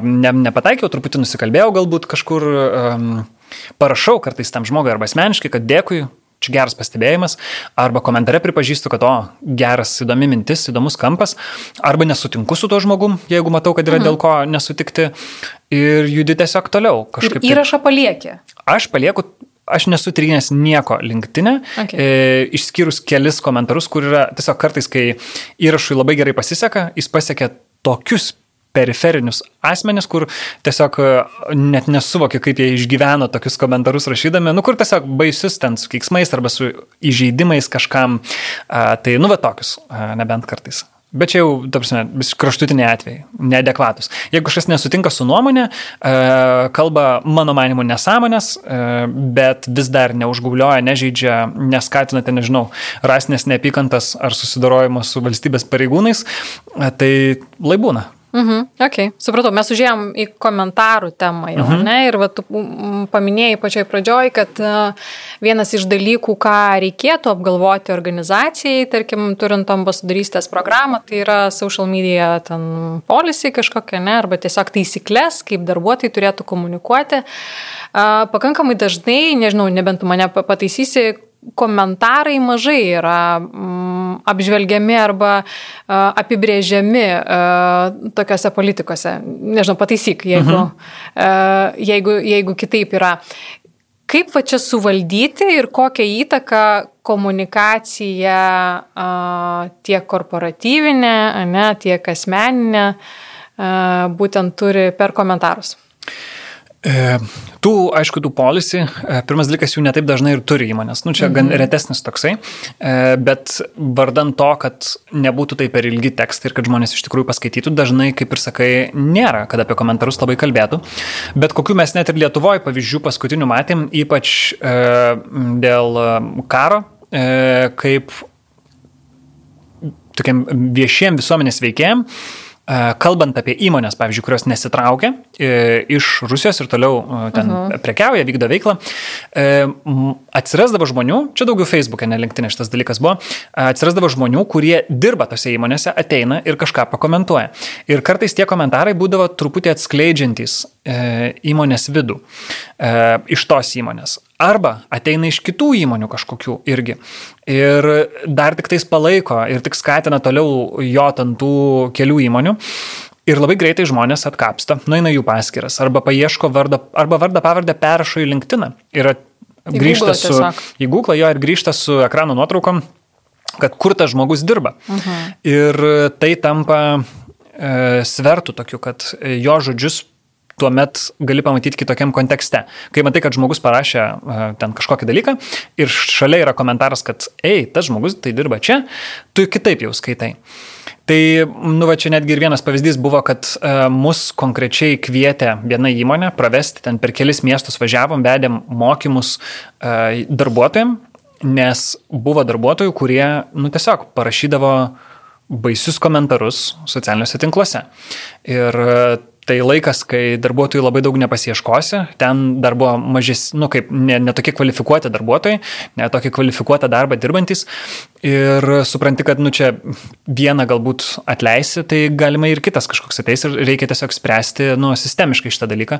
Ne, nepataikiau, truputį nusikalbėjau galbūt kažkur. Um, parašau kartais tam žmogui arba asmeniškai, kad dėkui, čia geras pastebėjimas, arba komentare pripažįstu, kad o, geras, įdomi mintis, įdomus kampas, arba nesutinku su tuo žmogum, jeigu matau, kad yra mhm. dėl ko nesutikti ir judi tiesiog toliau. Kažkaip ir įrašą palieki. Aš palieku aš nesu trynęs nieko linktinę, okay. e, išskyrus kelis komentarus, kur yra tiesiog kartais, kai įrašui labai gerai pasiseka, jis pasiekia tokius periferinius asmenis, kur tiesiog e, net nesuvokia, kaip jie išgyveno tokius komentarus rašydami, nu kur tiesiog baisius ten su keiksmais arba su įžeidimais kažkam, a, tai nu va tokius, a, nebent kartais. Bet čia jau, tarsi, vis kraštutiniai atvejai, neadekvatus. Jeigu kažkas nesutinka su nuomonė, e, kalba mano manimu nesąmonės, e, bet vis dar neužgaublioja, nežaidžia, neskatinate, nežinau, rasinės neapykantas ar susidarojimo su valstybės pareigūnais, e, tai laibūna. Mhm, ok, supratau, mes užėjom į komentarų temą jau, mhm. ne, ir va, tu paminėjai pačioj pradžioj, kad vienas iš dalykų, ką reikėtų apgalvoti organizacijai, tarkim, turint ambasadorystės programą, tai yra social media ten policy kažkokia, ne, arba tiesiog taisyklės, kaip darbuotojai turėtų komunikuoti. Pakankamai dažnai, nežinau, nebent tu mane pataisysi, komentarai mažai yra mm, apžvelgiami arba uh, apibrėžiami uh, tokiuose politikose. Nežinau, pataisyk, jeigu, mhm. uh, jeigu, jeigu kitaip yra. Kaip va čia suvaldyti ir kokią įtaką komunikacija uh, tiek korporatyvinė, ne, tiek asmeninė uh, būtent turi per komentarus? E, tų, aišku, tų policy, e, pirmas dalykas jų netaip dažnai ir turi įmonės. Nu, čia mhm. gan retesnis toksai, e, bet vardan to, kad nebūtų tai per ilgi tekstai ir kad žmonės iš tikrųjų paskaitytų, dažnai, kaip ir sakai, nėra, kad apie komentarus labai kalbėtų. Bet kokiu mes net ir Lietuvoje pavyzdžių paskutinių matėm, ypač e, dėl karo, kaip tokiam viešiem visuomenės veikėjim, kalbant apie įmonės, pavyzdžiui, kurios nesitraukia e, iš Rusijos ir toliau e, ten uh -huh. prekiauja, vykdo veiklą, atsirasdavo žmonių, čia daugiau Facebook'e, ne LinkedIn šitas dalykas buvo, atsirasdavo žmonių, kurie dirba tose įmonėse, ateina ir kažką pakomentuoja. Ir kartais tie komentarai būdavo truputį atskleidžiantys įmonės vidų iš tos įmonės arba ateina iš kitų įmonių kažkokių irgi. Ir dar tik tais palaiko ir tik skatina toliau jo ant tų kelių įmonių. Ir labai greitai žmonės atkapsta, nueina jų paskiras, arba paieško vardą, arba vardą pavardę perrašo į LinkedIn. Ir grįžta su... Į Google jo ir grįžta su ekrano nuotraukom, kad kur tas žmogus dirba. Uh mhm. -huh. Ir tai tampa e, svertų tokiu, kad jo žodžius tuomet gali pamatyti kitokiam kontekste. Kai matai, kad žmogus parašė uh, ten kažkokį dalyką ir šalia yra komentaras, kad, ei, tas žmogus tai dirba čia, tu kitaip jau skaitai. Tai, nu, va čia netgi ir vienas pavyzdys buvo, kad uh, mus konkrečiai kvietė viena įmonė pravesti, ten per kelis miestus važiavom, vedėm mokymus uh, darbuotojams, nes buvo darbuotojų, kurie, nu, tiesiog parašydavo baisius komentarus socialiniuose tinkluose. Ir Tai laikas, kai darbuotojų labai daug nepasieškosi, ten dar buvo mažes, nu kaip, netokie ne kvalifikuoti darbuotojai, netokie kvalifikuotą darbą dirbantis ir supranti, kad, nu čia vieną galbūt atleisi, tai galima ir kitas kažkoks ateis ir reikia tiesiog spręsti, nu, sistemiškai šitą dalyką.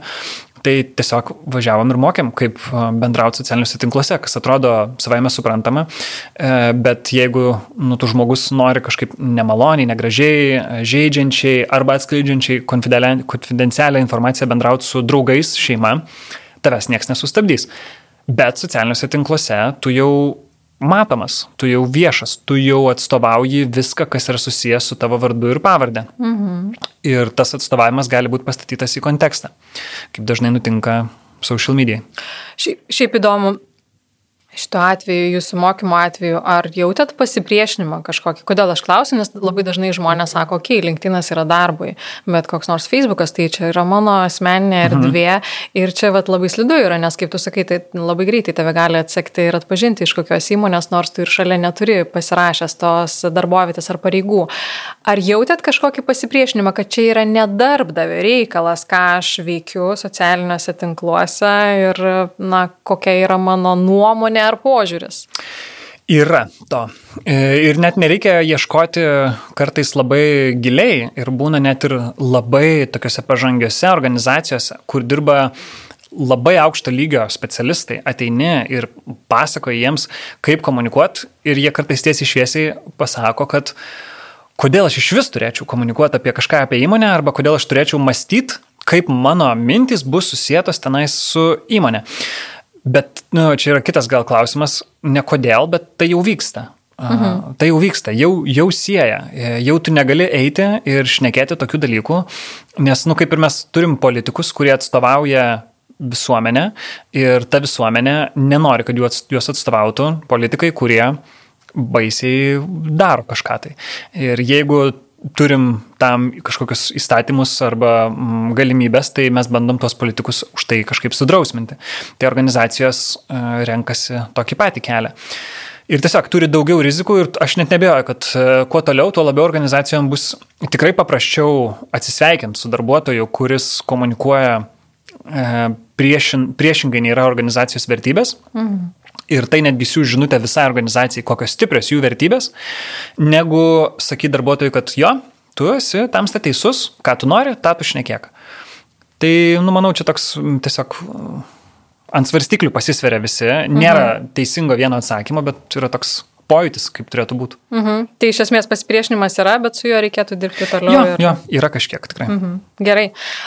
Tai tiesiog važiavom ir mokėm, kaip bendrauti socialiniuose tinkluose, kas atrodo savaime suprantama, e, bet jeigu nu, tu žmogus nori kažkaip nemaloniai, negražiai, žaidžiančiai arba atskleidžiančiai konfidencialią informaciją bendrauti su draugais, šeima, tavęs niekas nesustabdys. Bet socialiniuose tinkluose tu jau matomas, tu jau viešas, tu jau atstovauji viską, kas yra susijęs su tavo vardu ir pavardė. Mhm. Ir tas atstovavimas gali būti pastatytas į kontekstą, kaip dažnai nutinka social media. Šiaip, šiaip įdomu, Šituo atveju, jūsų mokymo atveju, ar jautėt pasipriešinimą kažkokį? Kodėl aš klausiu, nes labai dažnai žmonės sako, okei, okay, LinkedInas yra darbui, bet koks nors Facebookas, tai čia yra mano asmeninė mhm. erdvė mhm. ir čia vat, labai slidu yra, nes kaip tu sakai, tai labai greitai tave gali atsekti ir atpažinti iš kokios įmonės, nors tu ir šalia neturi pasirašęs tos darbovietės ar pareigų. Ar jautėt kažkokį pasipriešinimą, kad čia yra nedarbdavio reikalas, ką aš veikiu socialiniuose tinkluose ir, na, kokia yra mano nuomonė nuomonė ar požiūris? Yra to. E, ir net nereikia ieškoti kartais labai giliai ir būna net ir labai tokiuose pažangiuose organizacijose, kur dirba labai aukšto lygio specialistai, ateini ir pasakoji jiems, kaip komunikuoti ir jie kartais tiesiai šviesiai pasako, kad kodėl aš iš vis turėčiau komunikuoti apie kažką apie įmonę arba kodėl aš turėčiau mąstyti, kaip mano mintis bus susijėtos tenais su įmonė. Bet nu, čia yra kitas gal klausimas, ne kodėl, bet tai jau vyksta. Mhm. Tai jau vyksta, jau, jau sieja, jau tu negali eiti ir šnekėti tokių dalykų, nes, nu, kaip ir mes turim politikus, kurie atstovauja visuomenę ir ta visuomenė nenori, kad juos atstovautų politikai, kurie baisiai daro kažką tai. Ir jeigu turim tam kažkokius įstatymus arba mm, galimybės, tai mes bandom tuos politikus už tai kažkaip sudrausminti. Tai organizacijos e, renkasi tokį patį kelią. Ir tiesiog turi daugiau rizikų ir aš net nebejoju, kad e, kuo toliau, tuo labiau organizacijom bus tikrai paprasčiau atsisveikinti su darbuotoju, kuris komunikuoja e, priešin, priešingai nei yra organizacijos vertybės. Mhm. Ir tai netgi siūs žinutę visai organizacijai, kokios stiprios jų vertybės, negu sakyti darbuotojui, kad jo, tu esi tam stateisus, ką tu nori, tą tu šnekėk. Tai, nu, manau, čia toks tiesiog ant svarstyklių pasisveria visi, nėra mhm. teisingo vieno atsakymo, bet yra toks pojūtis, kaip turėtų būti. Mhm. Tai iš esmės pasipriešinimas yra, bet su juo reikėtų dirbti toliau. Jo, ir... jo yra kažkiek tikrai. Mhm. Gerai.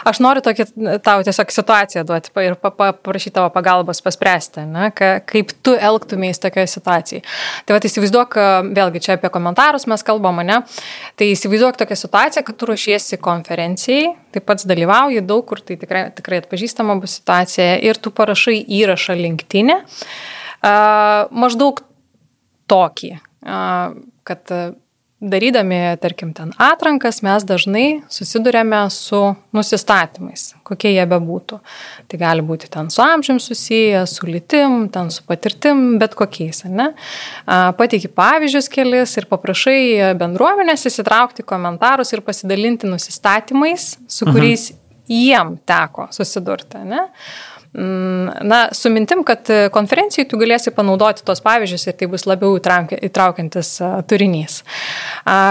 Aš noriu tokį tau tiesiog situaciją duoti ir paprašyti tavo pagalbos paspręsti, ne, ka, kaip tu elgtumės tokioje situacijoje. Tai va, įsivaizduok, vėlgi čia apie komentarus mes kalbame, ne? Tai įsivaizduok tokią situaciją, kad tu ruošiesi konferencijai, taip pat dalyvauji daug kur, tai tikrai, tikrai atpažįstama bus situacija ir tu parašai įrašą linktinę. Uh, maždaug tokį, kad darydami, tarkim, ten atrankas, mes dažnai susidurėme su nusistatymais, kokie jie bebūtų. Tai gali būti ten su amžium susiję, su lytim, ten su patirtim, bet kokiais, ne? Pateiki pavyzdžius kelis ir paprašai bendruomenės įsitraukti komentarus ir pasidalinti nusistatymais, su mhm. kuriais mhm. jiem teko susidurti, ne? Mm, na, su mintim, kad konferencijai tu galėsi panaudoti tos pavyzdžius ir tai bus labiau įtraukiantis turinys.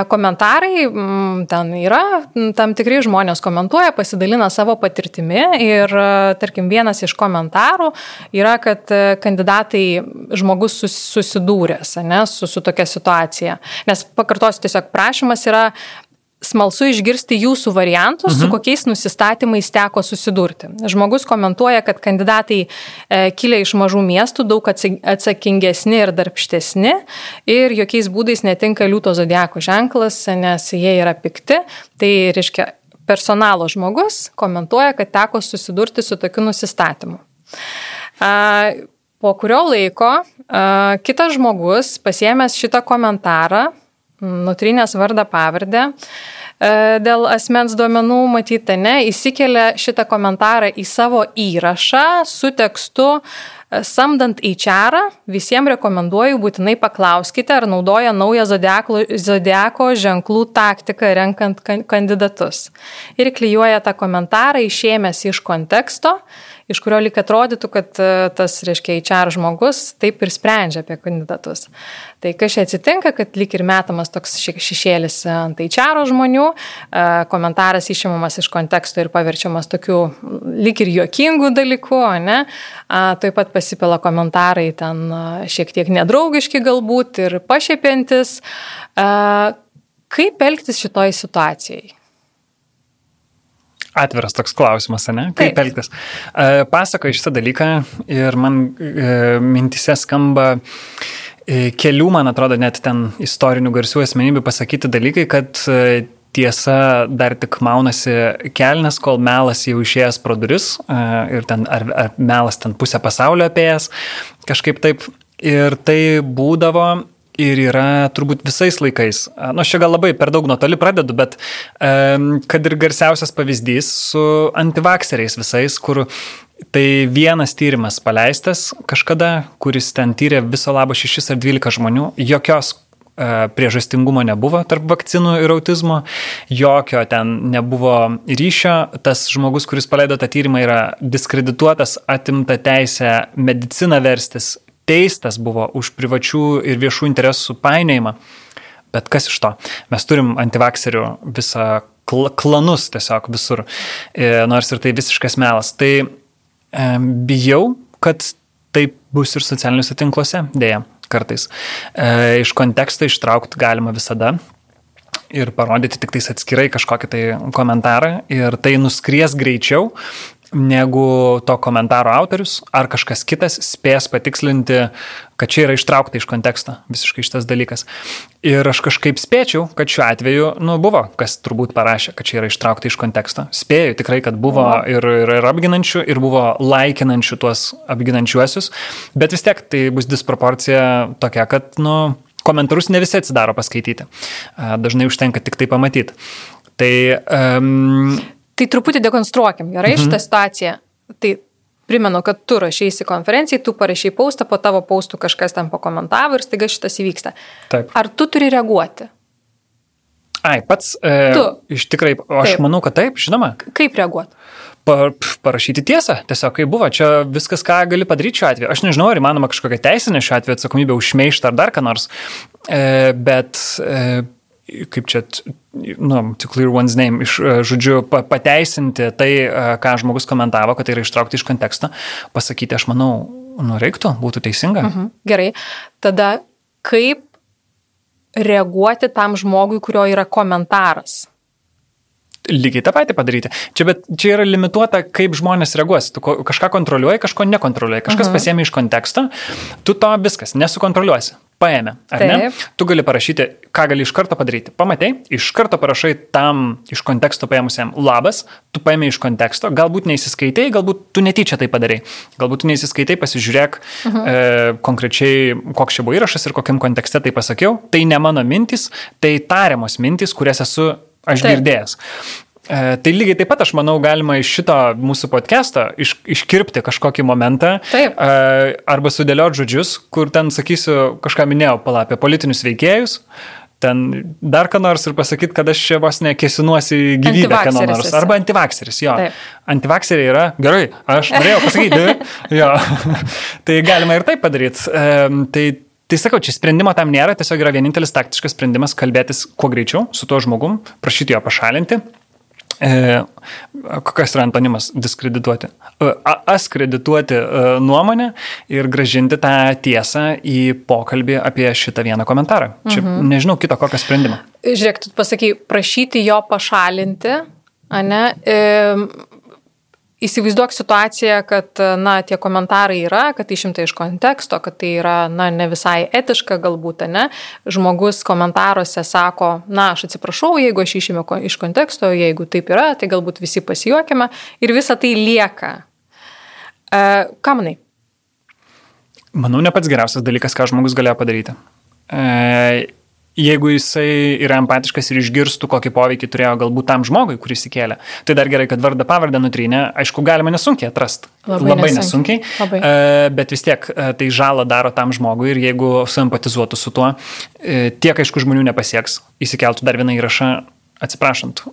Komentarai, mm, ten yra, tam tikrai žmonės komentuoja, pasidalina savo patirtimi ir, tarkim, vienas iš komentarų yra, kad kandidatai žmogus susidūręs ne, su, su tokia situacija. Nes pakartosiu, tiesiog prašymas yra smalsu išgirsti jūsų variantus, mhm. su kokiais nusistatymais teko susidurti. Žmogus komentuoja, kad kandidatai e, kilę iš mažų miestų daug atsakingesni ir darbštesni ir jokiais būdais netinka liūto zodiako ženklas, nes jie yra pikti. Tai reiškia, personalo žmogus komentuoja, kad teko susidurti su tokiu nusistatymu. Po kurio laiko kitas žmogus pasiemęs šitą komentarą nutrinės vardą pavardę, e, dėl asmens duomenų matyti, ne, įsikelia šitą komentarą į savo įrašą su tekstu e, Samdant HR, visiems rekomenduoju būtinai paklauskite, ar naudoja naują zodiako, zodiako ženklų taktiką renkant kandidatus. Ir klyjuoja tą komentarą išėmęs iš konteksto, iš kurio lik atrodytų, kad e, tas, reiškia, HR žmogus taip ir sprendžia apie kandidatus. Tai kas čia atsitinka, kad lik ir metamas toks šešėlis ant HR žmonių, e, komentaras išimamas iš konteksto ir paverčiamas tokiu lik ir juokingų dalykų, ne? Taip pat pasipila komentarai ten šiek tiek nedraugiški galbūt ir pašiepiantis. Kaip elgtis šitoj situacijai? Atviras toks klausimas, ne? Kaip Taip. elgtis? Pasakoju šitą dalyką ir man e, mintise skamba e, kelių, man atrodo, net ten istorinių garsių asmenybių pasakyti dalykai, kad e, tiesa dar tik maunasi kelnes, kol melas jau išėjęs pro duris ir ten, ar, ar melas ten pusę pasaulio apėjęs, kažkaip taip. Ir tai būdavo ir yra turbūt visais laikais. Nu, aš čia gal labai per daug nuo toli pradedu, bet um, kad ir garsiausias pavyzdys su antivakseriais visais, kur tai vienas tyrimas paleistas kažkada, kuris ten tyrė viso labo 6 ar 12 žmonių, jokios priežastingumo nebuvo tarp vakcinų ir autizmo, jokio ten nebuvo ryšio, tas žmogus, kuris paleido tą tyrimą, yra diskredituotas, atimta teisė mediciną verstis, teistas buvo už privačių ir viešų interesų painėjimą. Bet kas iš to? Mes turim antivakserių visą kl klanus tiesiog visur, e, nors ir tai visiškas melas. Tai e, bijau, kad taip bus ir socialiniuose tinkluose, dėja, kartais. E, iš konteksto ištraukti galima visada, ir parodyti tik tais atskirai kažkokį tai komentarą ir tai nuskries greičiau, negu to komentaro autorius ar kažkas kitas spės patikslinti, kad čia yra ištraukta iš konteksto visiškai šitas dalykas. Ir aš kažkaip spėčiau, kad šiuo atveju, nu, buvo, kas turbūt parašė, kad čia yra ištraukta iš konteksto. Spėju tikrai, kad buvo ir, ir, ir apginančių, ir buvo laikinančių tuos apginančiuosius, bet vis tiek tai bus disproporcija tokia, kad, nu, komentarus ne visi atsidaro paskaityti. Dažnai užtenka tik tai pamatyti. Tai um, Tai truputį dekonstruokim, gerai, mhm. šitą situaciją. Tai primenu, kad tu rašysi konferencijai, tu parašy paustą, po tavo paustų kažkas ten pakomentavo ir staiga šitas įvyksta. Taip. Ar tu turi reaguoti? Ai, pats. E, Tu. Iš tikrai, aš Taip. manau, kad taip, žinoma. Kaip reaguoti? Pa, pf, parašyti tiesą, tiesiog kaip buvo, čia viskas, ką gali padaryti šiuo atveju. Aš nežinau, ar įmanoma kažkokia teisinė šiuo atveju atsakomybė už šmeištą ar dar ką nors, e, bet e, kaip čia, nu, to clear one's name, iš, e, žodžiu, pa, pateisinti tai, e, ką žmogus komentavo, kad tai yra ištraukti iš konteksto, pasakyti, aš manau, nu, reiktų, būtų teisinga. Mhm. Gerai. Tada kaip reaguoti tam žmogui, kurio yra komentaras? Lygiai tą patį padaryti. Čia, bet, čia yra limituota, kaip žmonės reaguos. Tu ko- kažką kontroliuoji, kažko nekontroliuoji. Kažkas Mhm. pasiemi iš konteksto, tu to viskas nesukontroliuosi. Paėmė, ar ne? Taip. Tu gali parašyti, ką gali iš karto padaryti. Pamatai, iš karto parašai tam iš konteksto paėmusiam labas, tu paėmė iš konteksto, galbūt neįsiskaitai, galbūt tu netyčia tai padarai. Galbūt tu neįsiskaitai, pasižiūrėk Mhm. e, konkrečiai, koks čia buvo įrašas ir kokiam kontekste tai pasakiau. Tai ne mano mintis, tai tariamos mintis, kurias esu aš Taip. girdėjęs. E, tai lygiai taip pat, aš manau, galima iš šito mūsų podcast'o iš, iškirpti kažkokį momentą. Taip. E, arba sudėlioti žodžius, kur ten sakysiu, kažką minėjau, pala apie politinius veikėjus. Ten dar ką nors ir pasakyti, kad aš čia vos nekesinuosi gyvybę, ką nors. Arba antivakseris, jo. Taip. Antivakseriai yra, gerai, aš norėjau pasakyti, *laughs* jo. *laughs* tai galima ir taip padaryti. E, tai Tai sakau, čia sprendimo tam nėra, tiesiog yra vienintelis taktiškas sprendimas kalbėtis kuo greičiau su tuo žmogum, prašyti jo pašalinti. E, kokias yra antonimas diskredituoti? E, a- Askredituoti e, nuomonę ir gražinti tą tiesą į pokalbį apie šitą vieną komentarą. Čia mhm. nežinau kito kokio sprendimo. Žiūrėk, tu pasakai, prašyti jo pašalinti, ane? E, Įsivaizduok situaciją, kad na, tie komentarai yra, kad išimta iš konteksto, kad tai yra na, ne visai etiška galbūt, ne? Žmogus komentaruose sako, na, aš atsiprašau, jeigu aš išėmiau ko- iš konteksto, jeigu taip yra, tai galbūt visi pasijuokime ir visa tai lieka. E, ką manai? Manau, ne pats geriausias dalykas, ką žmogus galėjo padaryti. E, jeigu jisai yra empatiškas ir išgirstų, kokį poveikį turėjo galbūt tam žmogui, kuris įkėlė, tai dar gerai, kad vardą pavardę nutrynė, aišku, galima nesunkiai atrasti. Labai Labai nesunkiai. nesunkiai. Labai. E, bet vis tiek e, tai žalą daro tam žmogui ir jeigu suempatizuotų su tuo, e, tiek aišku žmonių nepasieks, įsikeltų dar vieną įrašą atsiprašant,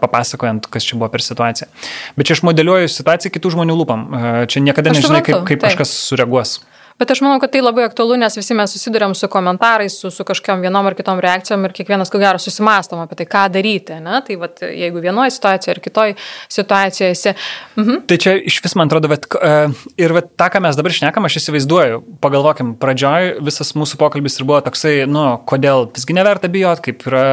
papasakojant, kas čia buvo per situaciją. Bet čia aš modeliuoju situaciją kitų žmonių lūpam. Čia niekada Aš nežinai, kaip, kaip kažkas sureaguos. Bet aš manau, kad tai labai aktualu, nes visi mes susidurėm su komentarais, su, su kažkokiam vienom ar kitom reakcijom ir kiekvienas, ko gero, susimastom apie tai, ką daryti. Ne? Tai vat, jeigu vienoje situacijoje ar kitoje situacijoje esi. Mhm. Tai čia iš vis, man atrodo, bet, uh, ir vat, tą, ką mes dabar šnekam, aš įsivaizduoju, pagalvokim, pradžioj visas mūsų pokalbis ir buvo toksai, nu, kodėl visgi neverta bijot, kaip yra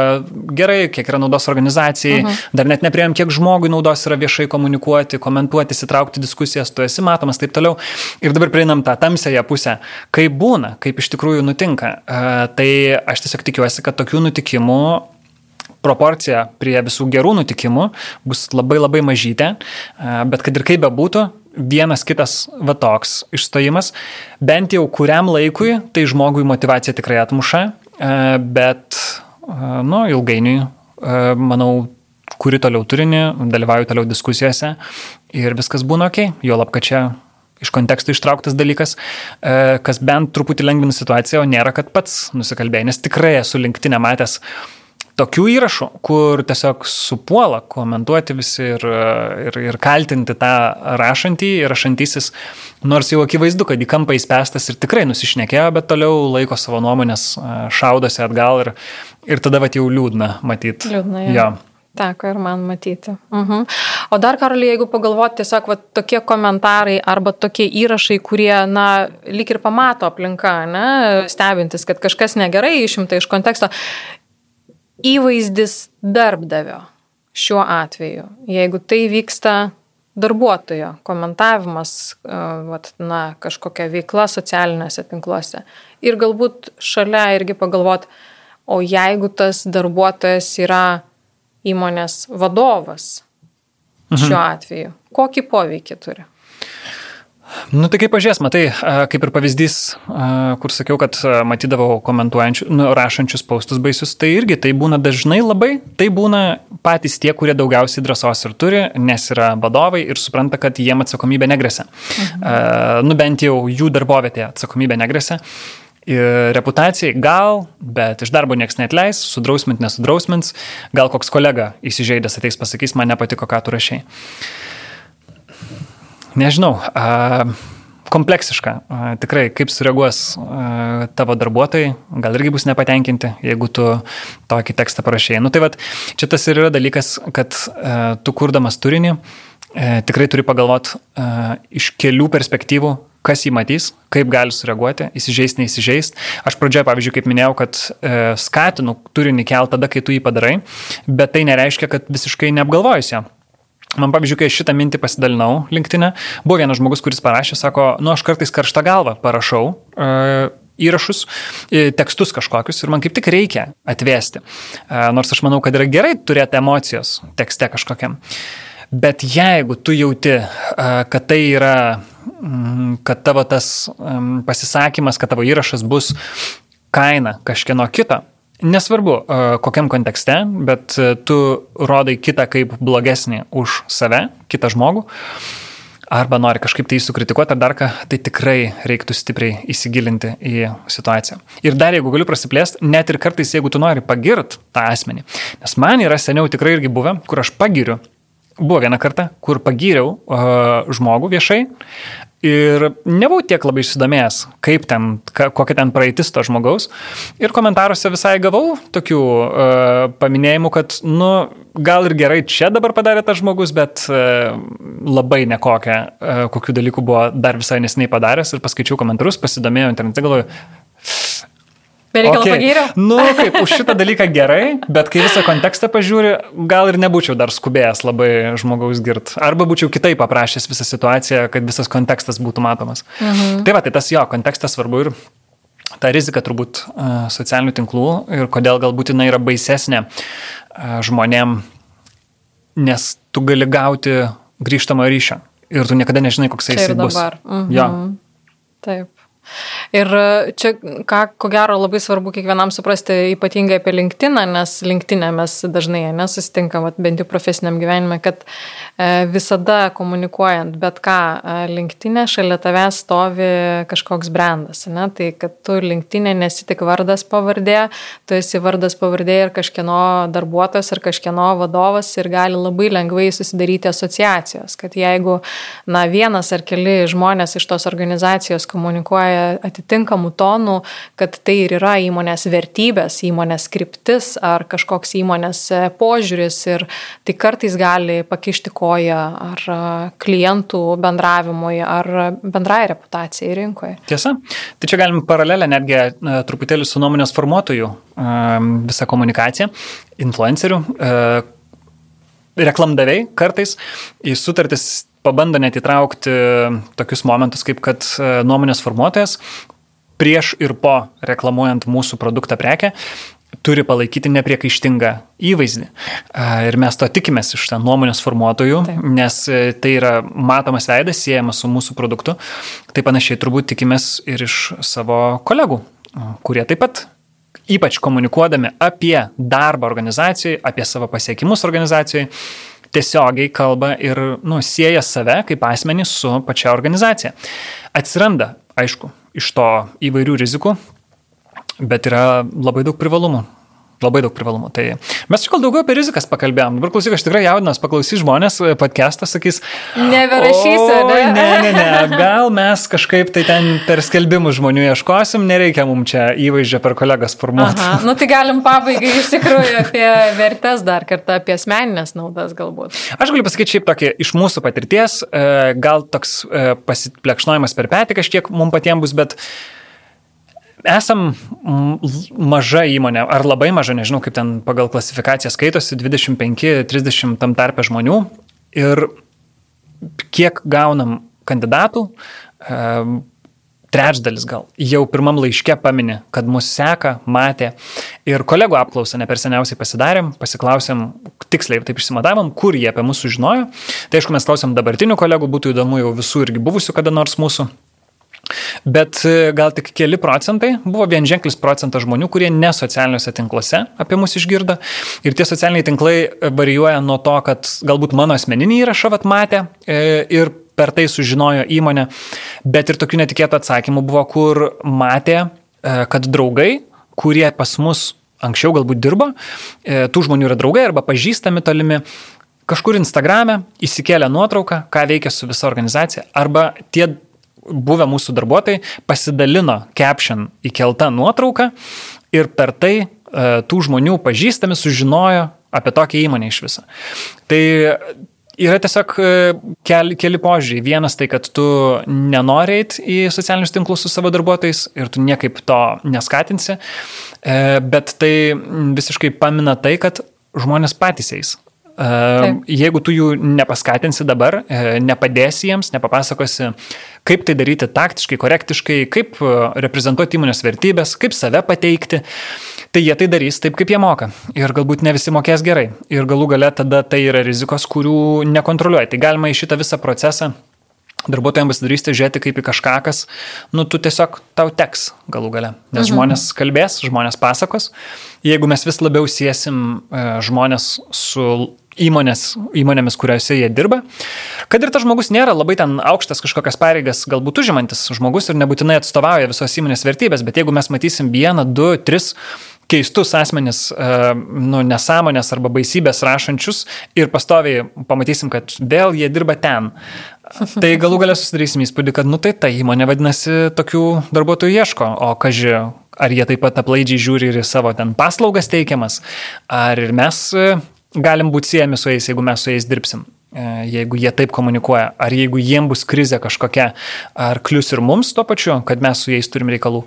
gerai, kiek yra naudos organizacijai, -huh. dar net neprieėm, kiek žmogui naudos yra viešai komunikuoti, komentuoti, įsitraukti diskusijas, tu esi matomas, taip toliau. Ir dabar prieinam tą tamsėją pusę, kaip būna, kaip iš tikrųjų nutinka. Uh, tai aš tiesiog tikiuosi, kad tokių nutikimų proporcija prie visų gerų nutikimų bus labai labai mažytė, e, bet kad ir kaip bebūtų, vienas kitas va toks išstojimas, bent jau kuriam laikui, tai žmogui motivacija tikrai atmuša, e, bet, e, nu, ilgainiui, e, manau, kuri toliau turinį, dalyvauju toliau diskusijose ir viskas būna ok, jo lab, kad čia iš konteksto ištrauktas dalykas, e, kas bent truputį lengvina situaciją, o nėra, kad pats nusikalbėjai, nes tikrai esu linktinę matęs tokių įrašų, kur tiesiog supuola komentuoti visi ir, ir, ir kaltinti tą rašantį ir rašantysis, nors jau akivaizdu, kad į kampą įspęstas ir tikrai nusišnekėjo, bet toliau laiko savo nuomonės, e, šaudosi atgal ir, ir tada va jau liūdna matyti. Liūdna, jo. jo. Teko ir man matyti. Mhm. O dar, Karolį, jeigu pagalvoti, tiesiog va, tokie komentarai arba tokie įrašai, kurie, na, lik ir pamato aplinka, ne, stebintis, kad kažkas negerai išimta iš konteksto, įvaizdis darbdavio šiuo atveju, jeigu tai vyksta darbuotojo komentavimas, e, vat, na, kažkokia veikla socialinėse tinkluose. Ir galbūt šalia irgi pagalvot, o jeigu tas darbuotojas yra įmonės vadovas šiuo atveju, kokį poveikį turi? Nu tai kaip pažiūrės, matai, kaip ir pavyzdys, kur sakiau, kad matydavau komentuojančių, nu, rašančius paustus baisius, tai irgi tai būna dažnai labai, tai būna patys tie, kurie daugiausiai drąsos ir turi, nes yra vadovai ir supranta, kad jiem atsakomybė negresia. Mhm. Nu bent jau jų darbovietė atsakomybė negresia. Ir reputacijai gal, bet iš darbo niekas neatleis, sudrausmint, nesudrausmins, gal koks kolega įsižeidęs ateis pasakys, man nepatiko, ką tu rašiai nežinau, kompleksiška. Tikrai, kaip sureaguos tavo darbuotojai, gal irgi bus nepatenkinti, jeigu tu tokį tekstą parašėjai. Nu tai vad, čia tas ir yra dalykas, kad tu kurdamas turinį, tikrai turi pagalvoti iš kelių perspektyvų, kas jį matys, kaip gali sureaguoti, įsižeist, neįsižeist. Aš pradžioje, pavyzdžiui, kaip minėjau, kad e, skatinu turinį kelt tada, kai tu jį padarai, bet tai nereiškia, kad visiškai neapgalvojus ją. Man pavyzdžiui, kai šitą mintį pasidalinau linktinę, buvo vienas žmogus, kuris parašė, sako, nu aš kartais karštą galvą parašau e, įrašus, e, tekstus kažkokius ir man kaip tik reikia atvesti. E, nors aš manau, kad yra gerai turėti emocijos tekste kažkokiam. Bet jeigu tu jauti, e, kad tai yra, kad tavo tas pasisakymas, kad tavo įrašas bus kaina kažkieno kito, Nesvarbu, kokiam kontekste, bet tu rodai kitą kaip blogesnį už save, kitą žmogų, arba nori kažkaip tai sukritikuoti ar dar ką, tai tikrai reiktų stipriai įsigilinti į situaciją. Ir dar jeigu galiu prasiplėsti, net ir kartais, jeigu tu nori pagirt tą asmenį, nes man yra seniau tikrai irgi buvę, kur aš pagiriu Buvo viena karta, kur pagyriau uh, žmogų viešai ir nebuvau tiek labai susidomėjęs, kaip ten, kokia ten praeitis to žmogaus. Ir komentaruose visai gavau tokių uh, paminėjimų, kad, nu, gal ir gerai čia dabar padarė tas žmogus, bet uh, labai nekokia, uh, kokių dalykų buvo dar visai nesiniai padaręs ir paskaičiau komentarus, pasidomėjau internete, galvoju, Bereikalą okay. pagyriau. *laughs* Nu, kaip už šitą dalyką gerai, bet kai visą kontekstą pažiūri, gal ir nebūčiau dar skubėjęs labai žmogaus girt. Arba būčiau kitaip paprašęs visą situaciją, kad visas kontekstas būtų matomas. Mhm. Tai va, tai tas jo, kontekstas svarbu ir ta rizika turbūt socialinių tinklų ir kodėl galbūt jinai yra baisesnė žmonėm, nes tu gali gauti grįžtamą ryšį ir tu niekada nežinai, koks jisai bus. Mhm. Jo. Taip. Ir čia, ką, ko gero, labai svarbu kiekvienam suprasti, ypatingai apie LinkedIn, nes LinkedIn mes dažnai nesusitinkam, bent jau profesiniam gyvenime, kad e, visada komunikuojant bet ką e, LinkedIn, šalia tavęs stovi kažkoks brandas. Ne? Tai kad tu LinkedIn nesi tik vardas pavardė, tu esi vardas pavardė ir kažkieno darbuotojas ar kažkieno vadovas ir gali labai lengvai susidaryti asociacijos, kad jeigu na, vienas ar keli žmonės iš tos organizacijos komunikuoja atitinkamų tonų, kad tai ir yra įmonės vertybės, įmonės skriptis ar kažkoks įmonės e, požiūris ir tai kartais gali pakišti koją ar e, klientų bendravimui ar bendrai reputacijai rinkoje. Tiesa, tai čia galim paralelę netgi e, truputėlį su nuomonės formuotojų visą komunikaciją, influencerių reklamdaviai kartais į sutartis pabando net įtraukti tokius momentus, kaip kad e, nuomonės formuotojas prieš ir po reklamuojant mūsų produktą prekę turi palaikyti nepriekaištingą įvaizdį. E, ir mes to tikimės iš nuomonės formuotojų, Taip. nes e, tai yra matomas veidas, siejamas su mūsų produktu. Tai panašiai turbūt tikimės ir iš savo kolegų, kurie taip pat ypač komunikuodami apie darbą organizacijoje, apie savo pasiekimus organizacijoje, tiesiogiai kalba ir nu, sieja save kaip asmenį su pačia organizacija. Atsiranda, aišku, iš to įvairių rizikų, bet yra labai daug privalumų. Labai daug privalumų. Tai mes čia gal daugiau apie rizikas pakalbėjom. Dabar klausyk, aš tikrai jaudinas, paklausys žmonės, e, podcastą sakys. Neberašysiu, ne? Ne, ne, ne. *laughs* Gal mes kažkaip tai ten per skelbimus žmonių ieškosim, nereikia mums čia įvaizdžio per kolegas formuoti. Aha, nu tai galim pabaigai iš tikrųjų apie vertės dar kartą, apie asmeninės naudas galbūt. Aš galiu pasakyti šiaip tokį iš mūsų patirties, e, gal toks e, pasiplekšnojimas per petį kažkiek mums patiems bus, bet esam maža įmonė, ar labai maža, nežinau, kaip ten pagal klasifikaciją skaitosi, 25-30 tam tarpe žmonių ir kiek gaunam kandidatų, trečdalis gal jau pirmam laiške paminė, kad mus seka, matė ir kolegų apklausą ne per seniausiai pasidarėm, pasiklausėm, tiksliai taip išsimatavom, kur jie apie mūsų žinojo. Tai aišku, mes klausėm dabartinių kolegų, būtų įdomu jau visų irgi buvusių kada nors mūsų. Bet e, gal tik keli procentai, buvo vien ženklis procentas žmonių, kurie ne socialiniuose tinkluose apie mus išgirdo. Ir tie socialiniai tinklai varijuoja nuo to, kad galbūt mano asmeninį įrašą vat matė e, ir per tai sužinojo įmonė, bet ir tokių netikėtų atsakymų buvo, kur matė, e, kad draugai, kurie pas mus anksčiau galbūt dirbo, tų žmonių yra draugai arba pažįstami tolimi, kažkur Instagrame įsikėlė nuotrauką, ką veikia su visa organizacija, arba tie buvę mūsų darbuotojai pasidalino caption įkeltą nuotrauką ir per tai e, tų žmonių pažįstami sužinojo apie tokią įmonę iš viso. Tai yra tiesiog e, keli, keli požiūriai. Vienas tai, kad tu nenori eiti į socialinius tinklus su savo darbuotojais ir tu niekaip to neskatinsi, e, bet tai visiškai pamina tai, kad žmonės patys eis. Taip. Jeigu tu jų nepaskatinsi dabar, nepadėsi jiems, nepapasakosi, kaip tai daryti taktiškai, korektiškai, kaip reprezentuoti įmonės vertybės, kaip save pateikti, tai jie tai darys taip, kaip jie moka. Ir galbūt ne visi mokės gerai. Ir galų gale tada tai yra rizikos, kurių nekontroliuoja. Tai galima į šitą visą procesą darbuotojams pasidarysite žiūrėti kaip į kažką, kas, nu, tu tiesiog tau teks galų gale. Nes mhm. žmonės kalbės, žmonės pasakos. Jeigu mes vis labiau siesim e, žmonės su įmonės, įmonėmis, kuriuose jie dirba. Kad ir tas žmogus nėra labai ten aukštas kažkokias pareigas, galbūt užimantis žmogus ir nebūtinai atstovauja visos įmonės vertybės, bet jeigu mes matysim vieną, du, tris keistus asmenis, e, nu, nesąmonės arba baisybės rašančius ir pastoviai pamatysim, kad vėl jie dirba ten. *laughs* Tai galų galę susidarysim įspūdį, kad, nu tai ta įmonė vadinasi tokių darbuotojų ieško, o kažkai, ar jie taip pat aplaidžiai žiūri ir savo ten paslaugas teikiamas, ar ir mes galim būti siejami su jais, jeigu mes su jais dirbsim. E, jeigu jie taip komunikuoja, ar jeigu jiem bus krizė kažkokia, ar klius ir mums tuo pačiu, kad mes su jais turim reikalų.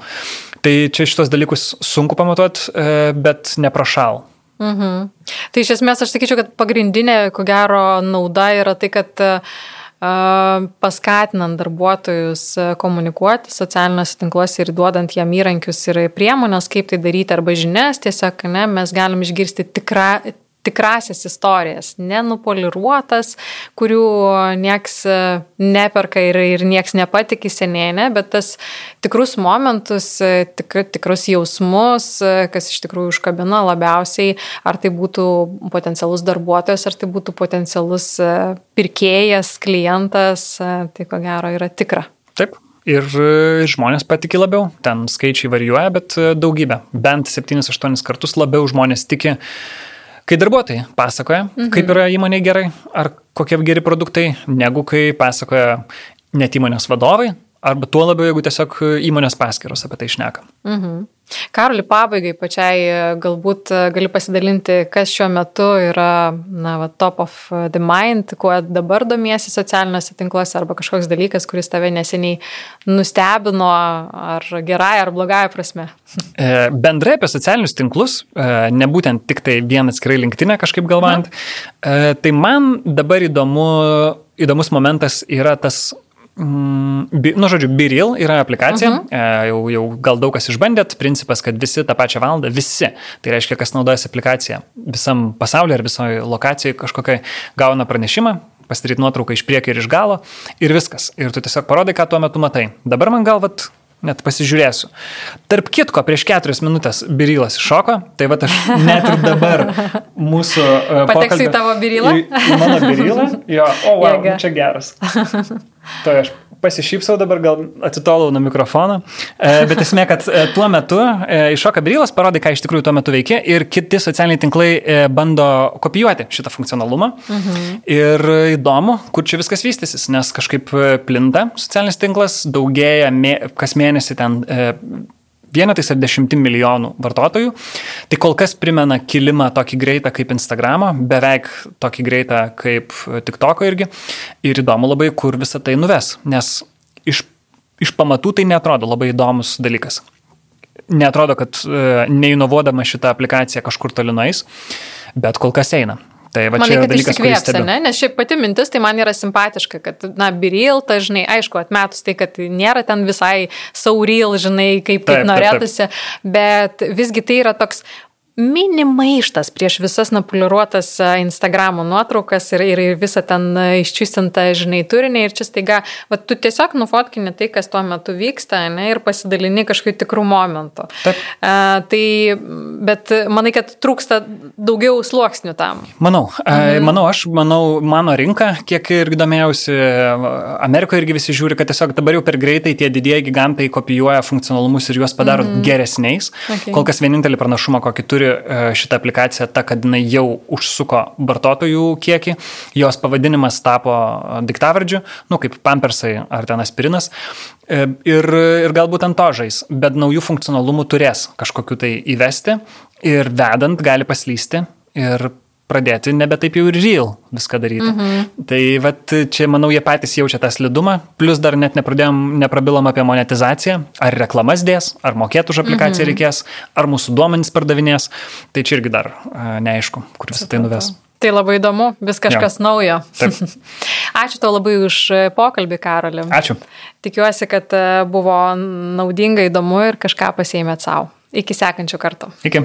Tai čia šitos dalykus sunku pamatuot, e, bet neprašal. Mhm. Tai iš esmės aš sakyčiau, kad pagrindinė, ko gero, nauda yra tai, kad uh, paskatinant darbuotojus komunikuoti socialiniuose tinkluose ir duodant jam įrankius ir priemonės, kaip tai daryti arba žinias, tiesiog ne, mes galim išgirsti tikra, tikrasias istorijas, nenupoliruotas, kurių nieks e, neperka ir, ir nieks nepatikė seniai, ne, bet tas tikrus momentus, e, tik, tikrus jausmus, e, kas iš tikrųjų užkabina labiausiai, ar tai būtų potencialus darbuotojas, ar tai būtų potencialus pirkėjas, klientas, tai ko gero yra tikra. Taip. Ir žmonės patikė labiau, ten skaičiai varijuoja, bet daugybė, bent 7-8 kartus labiau žmonės tiki Kai darbuotojai pasakoja, mhm. kaip yra įmonė gerai, ar kokie geri produktai, negu kai pasakoja net įmonės vadovai, arba tuo labiau, jeigu tiesiog įmonės paskiros apie tai išneka. Mhm. Karoli, pabaigai pačiai galbūt gali pasidalinti, kas šiuo metu yra na, va, top of the mind, kuo dabar domiesi socialiniuose tinkluose arba kažkoks dalykas, kuris tave neseniai nustebino ar gerąją ar blogąją prasme. *laughs* E, bendrai apie socialinius tinklus, e, nebūtent tik tai vienas skrai linktinė kažkaip galvojant, Na. E, tai man dabar įdomu, įdomus momentas yra tas Mm, nu, žodžiu, Biril yra aplikacija, uh mhm. -huh. jau, jau gal daug kas išbandėt, principas, kad visi tą pačią valandą, visi, tai reiškia, kas naudojasi aplikaciją visam pasaulyje ar visoje lokacijoje kažkokiai gauna pranešimą, pasidaryti nuotrauką iš priekio ir iš galo ir viskas. Ir tu tiesiog parodai, ką tuo metu matai. Dabar man galvat net pasižiūrėsiu. Tarp kitko, prieš keturias minutės birylas iššoko, tai va aš net ir dabar *laughs* mūsų... Uh, Pateksiu į tavo birylą? Į mano birylą? Jo, o, wow, Jėga. čia geras. *laughs* Tai aš pasišypsau dabar, gal atitolau nuo mikrofono, e, bet esmė, kad e, tuo metu e, iššoka Brylas, parodė, ką iš tikrųjų tuo metu veikia ir kiti socialiniai tinklai bando kopijuoti šitą funkcionalumą. Mhm. Ir įdomu, kur čia viskas vystysis, nes kažkaip plinta socialinis tinklas, daugėja mė, kas mėnesį ten vienetais ar dešimtim milijonų vartotojų. Tai kol kas primena kilimą tokį greitą kaip Instagramą, beveik tokį greitą kaip TikToko irgi. Ir įdomu labai, kur visą tai nuves, nes iš, iš pamatų tai netrodo labai įdomus dalykas. Netrodo, kad e, neinovuodama šitą aplikaciją kažkur tolinais, bet kol kas eina. Tai va Manai, kuris stebi. Ne? Nes šiaip pati mintis tai man yra simpatiška, kad, na, biril, tai žinai, aišku, atmetus tai, kad nėra ten visai sauril, žinai, kaip, kaip taip, norėtųsi, taip, taip. bet visgi tai yra toks mini maištas prieš visas napoliruotas Instagramo nuotraukas ir, ir, visą ten iščiustintą, žinai, turinį ir čia staiga, va, tu tiesiog nufotkini tai, kas tuo metu vyksta ne, ir pasidalini kažkokiu tikrų momentu. Taip. Uh, tai, bet manai, kad trūksta daugiau sluoksnių tam. Manau, mhm. manau, aš manau, mano rinka, kiek ir domėjausi, Amerikoje irgi visi žiūri, kad tiesiog dabar jau per greitai tie didieji gigantai kopijuoja funkcionalumus ir juos padaro mhm. geresniais. Okay. Kol kas vienintelį pranašumą, kokį turi turi e, šitą aplikaciją ta, kad jinai jau užsuko vartotojų kiekį, jos pavadinimas tapo diktavardžiu, nu kaip pampersai ar ten aspirinas. E, ir, ir galbūt ant to žais, bet naujų funkcionalumų turės kažkokiu tai įvesti ir vedant gali paslysti ir pradėti nebe taip jau ir real viską daryti. Mhm. Tai vat, čia, manau, jie patys jaučia tą slidumą, plus dar net neprabilom apie monetizaciją, ar reklamas dės, ar mokėtų už aplikaciją mhm. Reikės, ar mūsų duomenys pardavinės, tai čia irgi dar neaišku, kur visą tai nuves. Tai labai įdomu, vis kažkas jo. naujo. Taip. *laughs* Ačiū tau labai už pokalbį, Karoli. Ačiū. Tikiuosi, kad e, buvo naudinga, įdomu ir kažką pasėmėt savo. Iki sekančio karto. Iki.